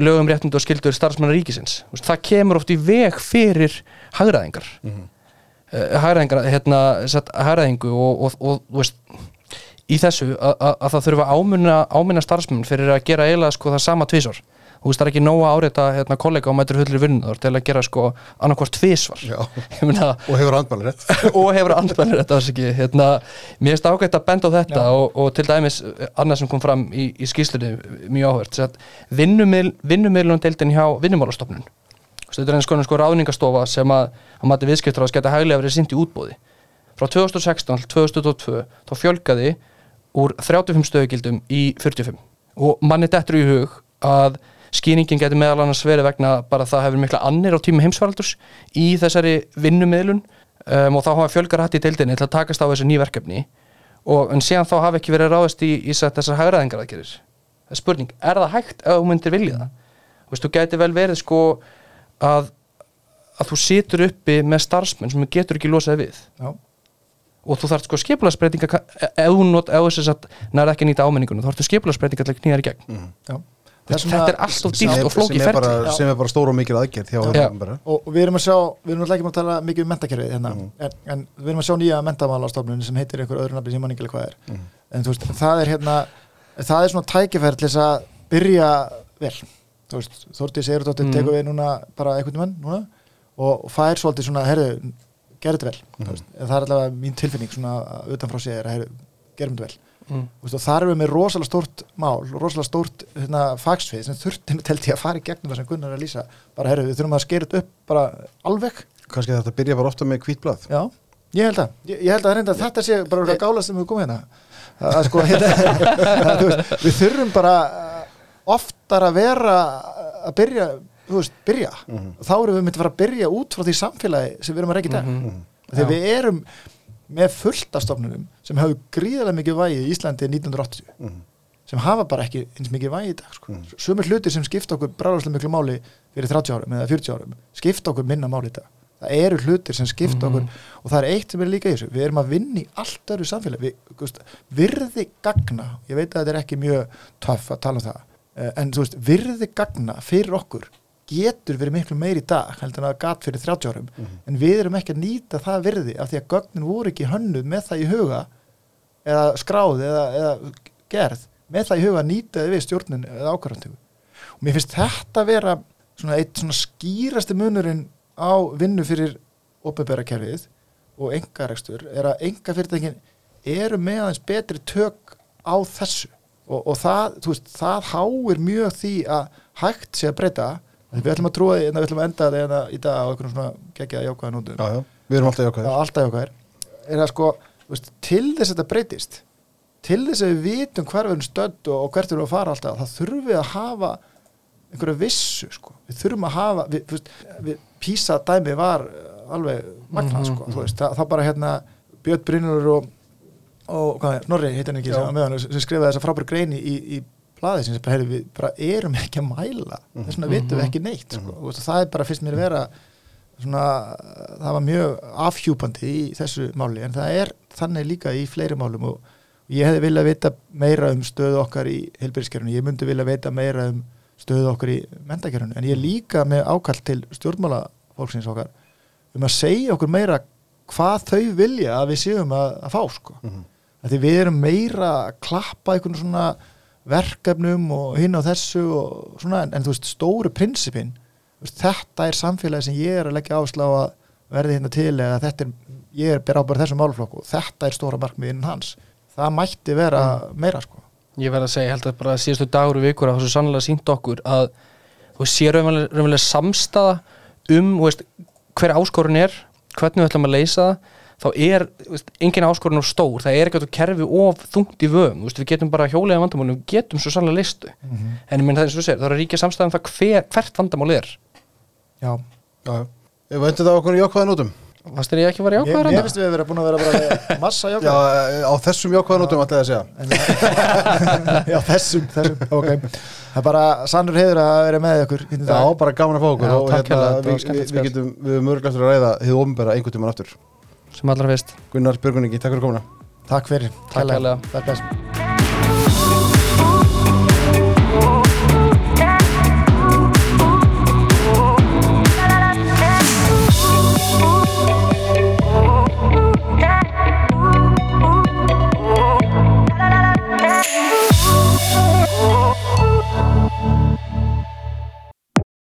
lögum réttundu og skildur starfsmannar ríkisins, þú veist, það kemur oft í veg fyrir hagræðingar. Mm Mhm. hagræðingar, hérna, sett, hagræðingu og, og, og, þú veist, í þessu að, að, að það þurfa áminna, áminna starfsmenn fyrir að gera eiginlega sko það sama tvísvar þú veist það er ekki nóga áreita hérna, kollega og mætur hullir vinnuður til að gera sko annarkvort tvísvar Já. *laughs* Ég meina, og hefur andbæli rétt. *laughs* Og hefur andbænir þetta þess ekki. Hérna, mér finnst ágætt að benda á þetta og, og til dæmis annað sem kom fram í, í skýslunni mjög vinnumiðlunum deildin hjá vinnumálastofnun. Þetta er eins konar sko ráðningastofa sem að, að mati viðskiptur á að geta hæglega verið sint í útbóði frá 2016 til 2022 þá fjölgaði úr 35 stöðugildum í 45 og manni dettur í hug að skýringin getur meðal annars verið vegna bara það hefur mikla annir á tíma heimsfaraldurs í þessari vinnumiðlun um, og þá hafa fjölgar hætt í deildinni til að takast á þessu ný verkefni. Og en síðan þá hafa ekki verið ráðist í, í þessar hægraðingar aðgerir það er spurning, er það hægt ef þú myndir vilja það? Þú veist, þú gæti vel verið sko að, að þú situr uppi með starfsmenn sem þú getur ekki losað við. Já. Og þú þarft sko skipulagsbreytinga ef þú not, ef þess að nær ekki að nýta ámenningunum þá þarftu skipulagsbreytinga til að knýja þér í gegn Já. Þess þetta er alltof sem dýrt og flókið sem er, bara, ferli. Já. sem er bara stór og mikil aðgerð hjá Já. bara. og við erum að sjá, við erum náttúrulega ekki að tala mikið um mentakerfið hérna, en, en við erum að sjá nýja mentamálastofnun sem heitir einhver öðru nafni sem ég man ekki alveg hvað er en þú veist, það er hérna það er svona tækifæri til þess að byrja vel, þú veist Þórdís Eirudóttir Mm. tekur við núna bara einhvern veginn núna og fær svolítið svona, herðu, gerðu þetta vel. Mm. en það er allavega mín tilfinning svona utanfrá er að herðu, gerum þetta vel. Mm. Og þar erum við með rosalega stórt mál rosalega stórt hérna, fagsvið sem þurfti *laughs* telti að fara í gegnum það sem Gunnar er að lýsa. Bara herru, við þurfum að skera þetta upp bara alveg. Kannski þetta byrja bara ofta með hvítblað já, ég held að, ég, ég held að, að þetta sé bara eitthvað gála sem við komum hérna. Að, að, sko, hérna *laughs* að, við þurfum bara uh, oftar að vera uh, að byrja, þú veist, byrja Mhm. þá erum við myndið að fara að byrja út frá því samfélagi sem við erum að reyka í dag Mhm. þegar Já. við erum með fullt af stofnunum sem hafa gríðarlega mikið vægi í Íslandi 1980 Mhm. sem hafa bara ekki eins mikið vægi í dag sko. Mm. sumir hlutir sem skipta okkur bráðslega miklu máli fyrir 30 árum eða 40 árum skipta okkur minna máli í dag það eru hlutir sem skipta Mhm. okkur og það er eitt sem er líka í þessu við erum að vinna í allt öru samfélag við, veist, virði gagna ég veit að þetta er ekki mjög töff að tala um það eh, en veist, virði gagna fyrir okkur getur verið miklu meir í dag heldur en að gat fyrir 30 árum. En við erum ekki að nýta það virði af því að gögnin voru ekki hönnuð með það í huga eða skráð eða, eða gerð með það í huga að nýta við stjórnun eða ákvarðantöku og mér finnst þetta að vera svona eitt svona skýrasti munurinn á vinnu fyrir opinbera kerfið og engarekstur er að enga fyrirtækin eru með aðeins betri tök á þessu. Og, og það, veist, það háir mjög því að hægt sé að breyta við ætlum að trúa því en við ætlum að enda þetta í dag á einhvern svona geggjaða jákvæða nótum Já, já, við erum alltaf Já, jákvæðir alltaf jákvæðir er að sko, veist, til þess að þetta breytist til þess að við vitum hvar við erum stödd og, hvert við erum að fara alltaf það þurfum við að hafa einhverja vissu sko. við þurfum að hafa við, við, písa dæmi var uh, alveg magna Mhm. sko, þú veist, það, það bara hérna Björn Brynur og, og hvað Norri heitir hann ekki Já. sem, sem skrifaði þessa frábæri greini í, í blaði sem bara, við bara erum ekki að mæla þess vegna vitum við ekki neitt sko. mm það er bara fyrst mér að vera svona, það var mjög afhjúpandi í þessu máli en það er þannig líka í fleiri málum og ég hefði viljað vita meira um stöðu okkar í heilbyrðiskerfunu, ég myndi vilja vita meira um stöðu okkar í mentakerfunu en ég líka með ákall til stjórnmála fólksins okkar um að segja okkur meira hvað þau vilja að við séum að, að fá sko. Mhm. að því við erum meira að klappa einhvern svona verkefnum og hinn á þessu og svona, en, en þú veist, stóru prinsipin veist, þetta er samfélagi sem ég er að leggja áslá að verði hérna til eða þetta er, ég er ber ábæður þessum málflokku og þetta er stóra markmiðinn hans. Það mætti vera meira sko. Ég verð að segja, ég held að bara síðustu dagur og vikur að það svo sannlega sínt okkur að þú sé raunverulega, samstaða um veist, hver áskorun er hvernig við ætlum að leysa það þá er veist, engin áskorun of stór það er ekkert að kerfi of þungt í veist, við getum bara hjólið að vandamálum við getum svo sannlega leystu en ég minn það eins og þú segir, það er að ríkja samstæðan það hver, hvert vandamál er. Já, Já, já við endur það okkur í jákvæða nótum. Fannst þér ég ekki að vera ég, jákvæður ég hana? finnst við að vera búin að vera bara *laughs* massa Já, jákvæð eh, á þessum jákvæða nótum ætlaði að segja. *laughs* Já, þessum, þessum, ok. Það er bara sannur heiður að vera með ykkur hérna í Já, bara gaman að fá okkur Já, og var við, við, við getum, við erum örglega eftir að ræða hið ofnbæra einhvern tímann aftur sem allra fyrst. Gunnar Björguningi, takk fyrir komuna. Takk fyrir, Takk kærlega.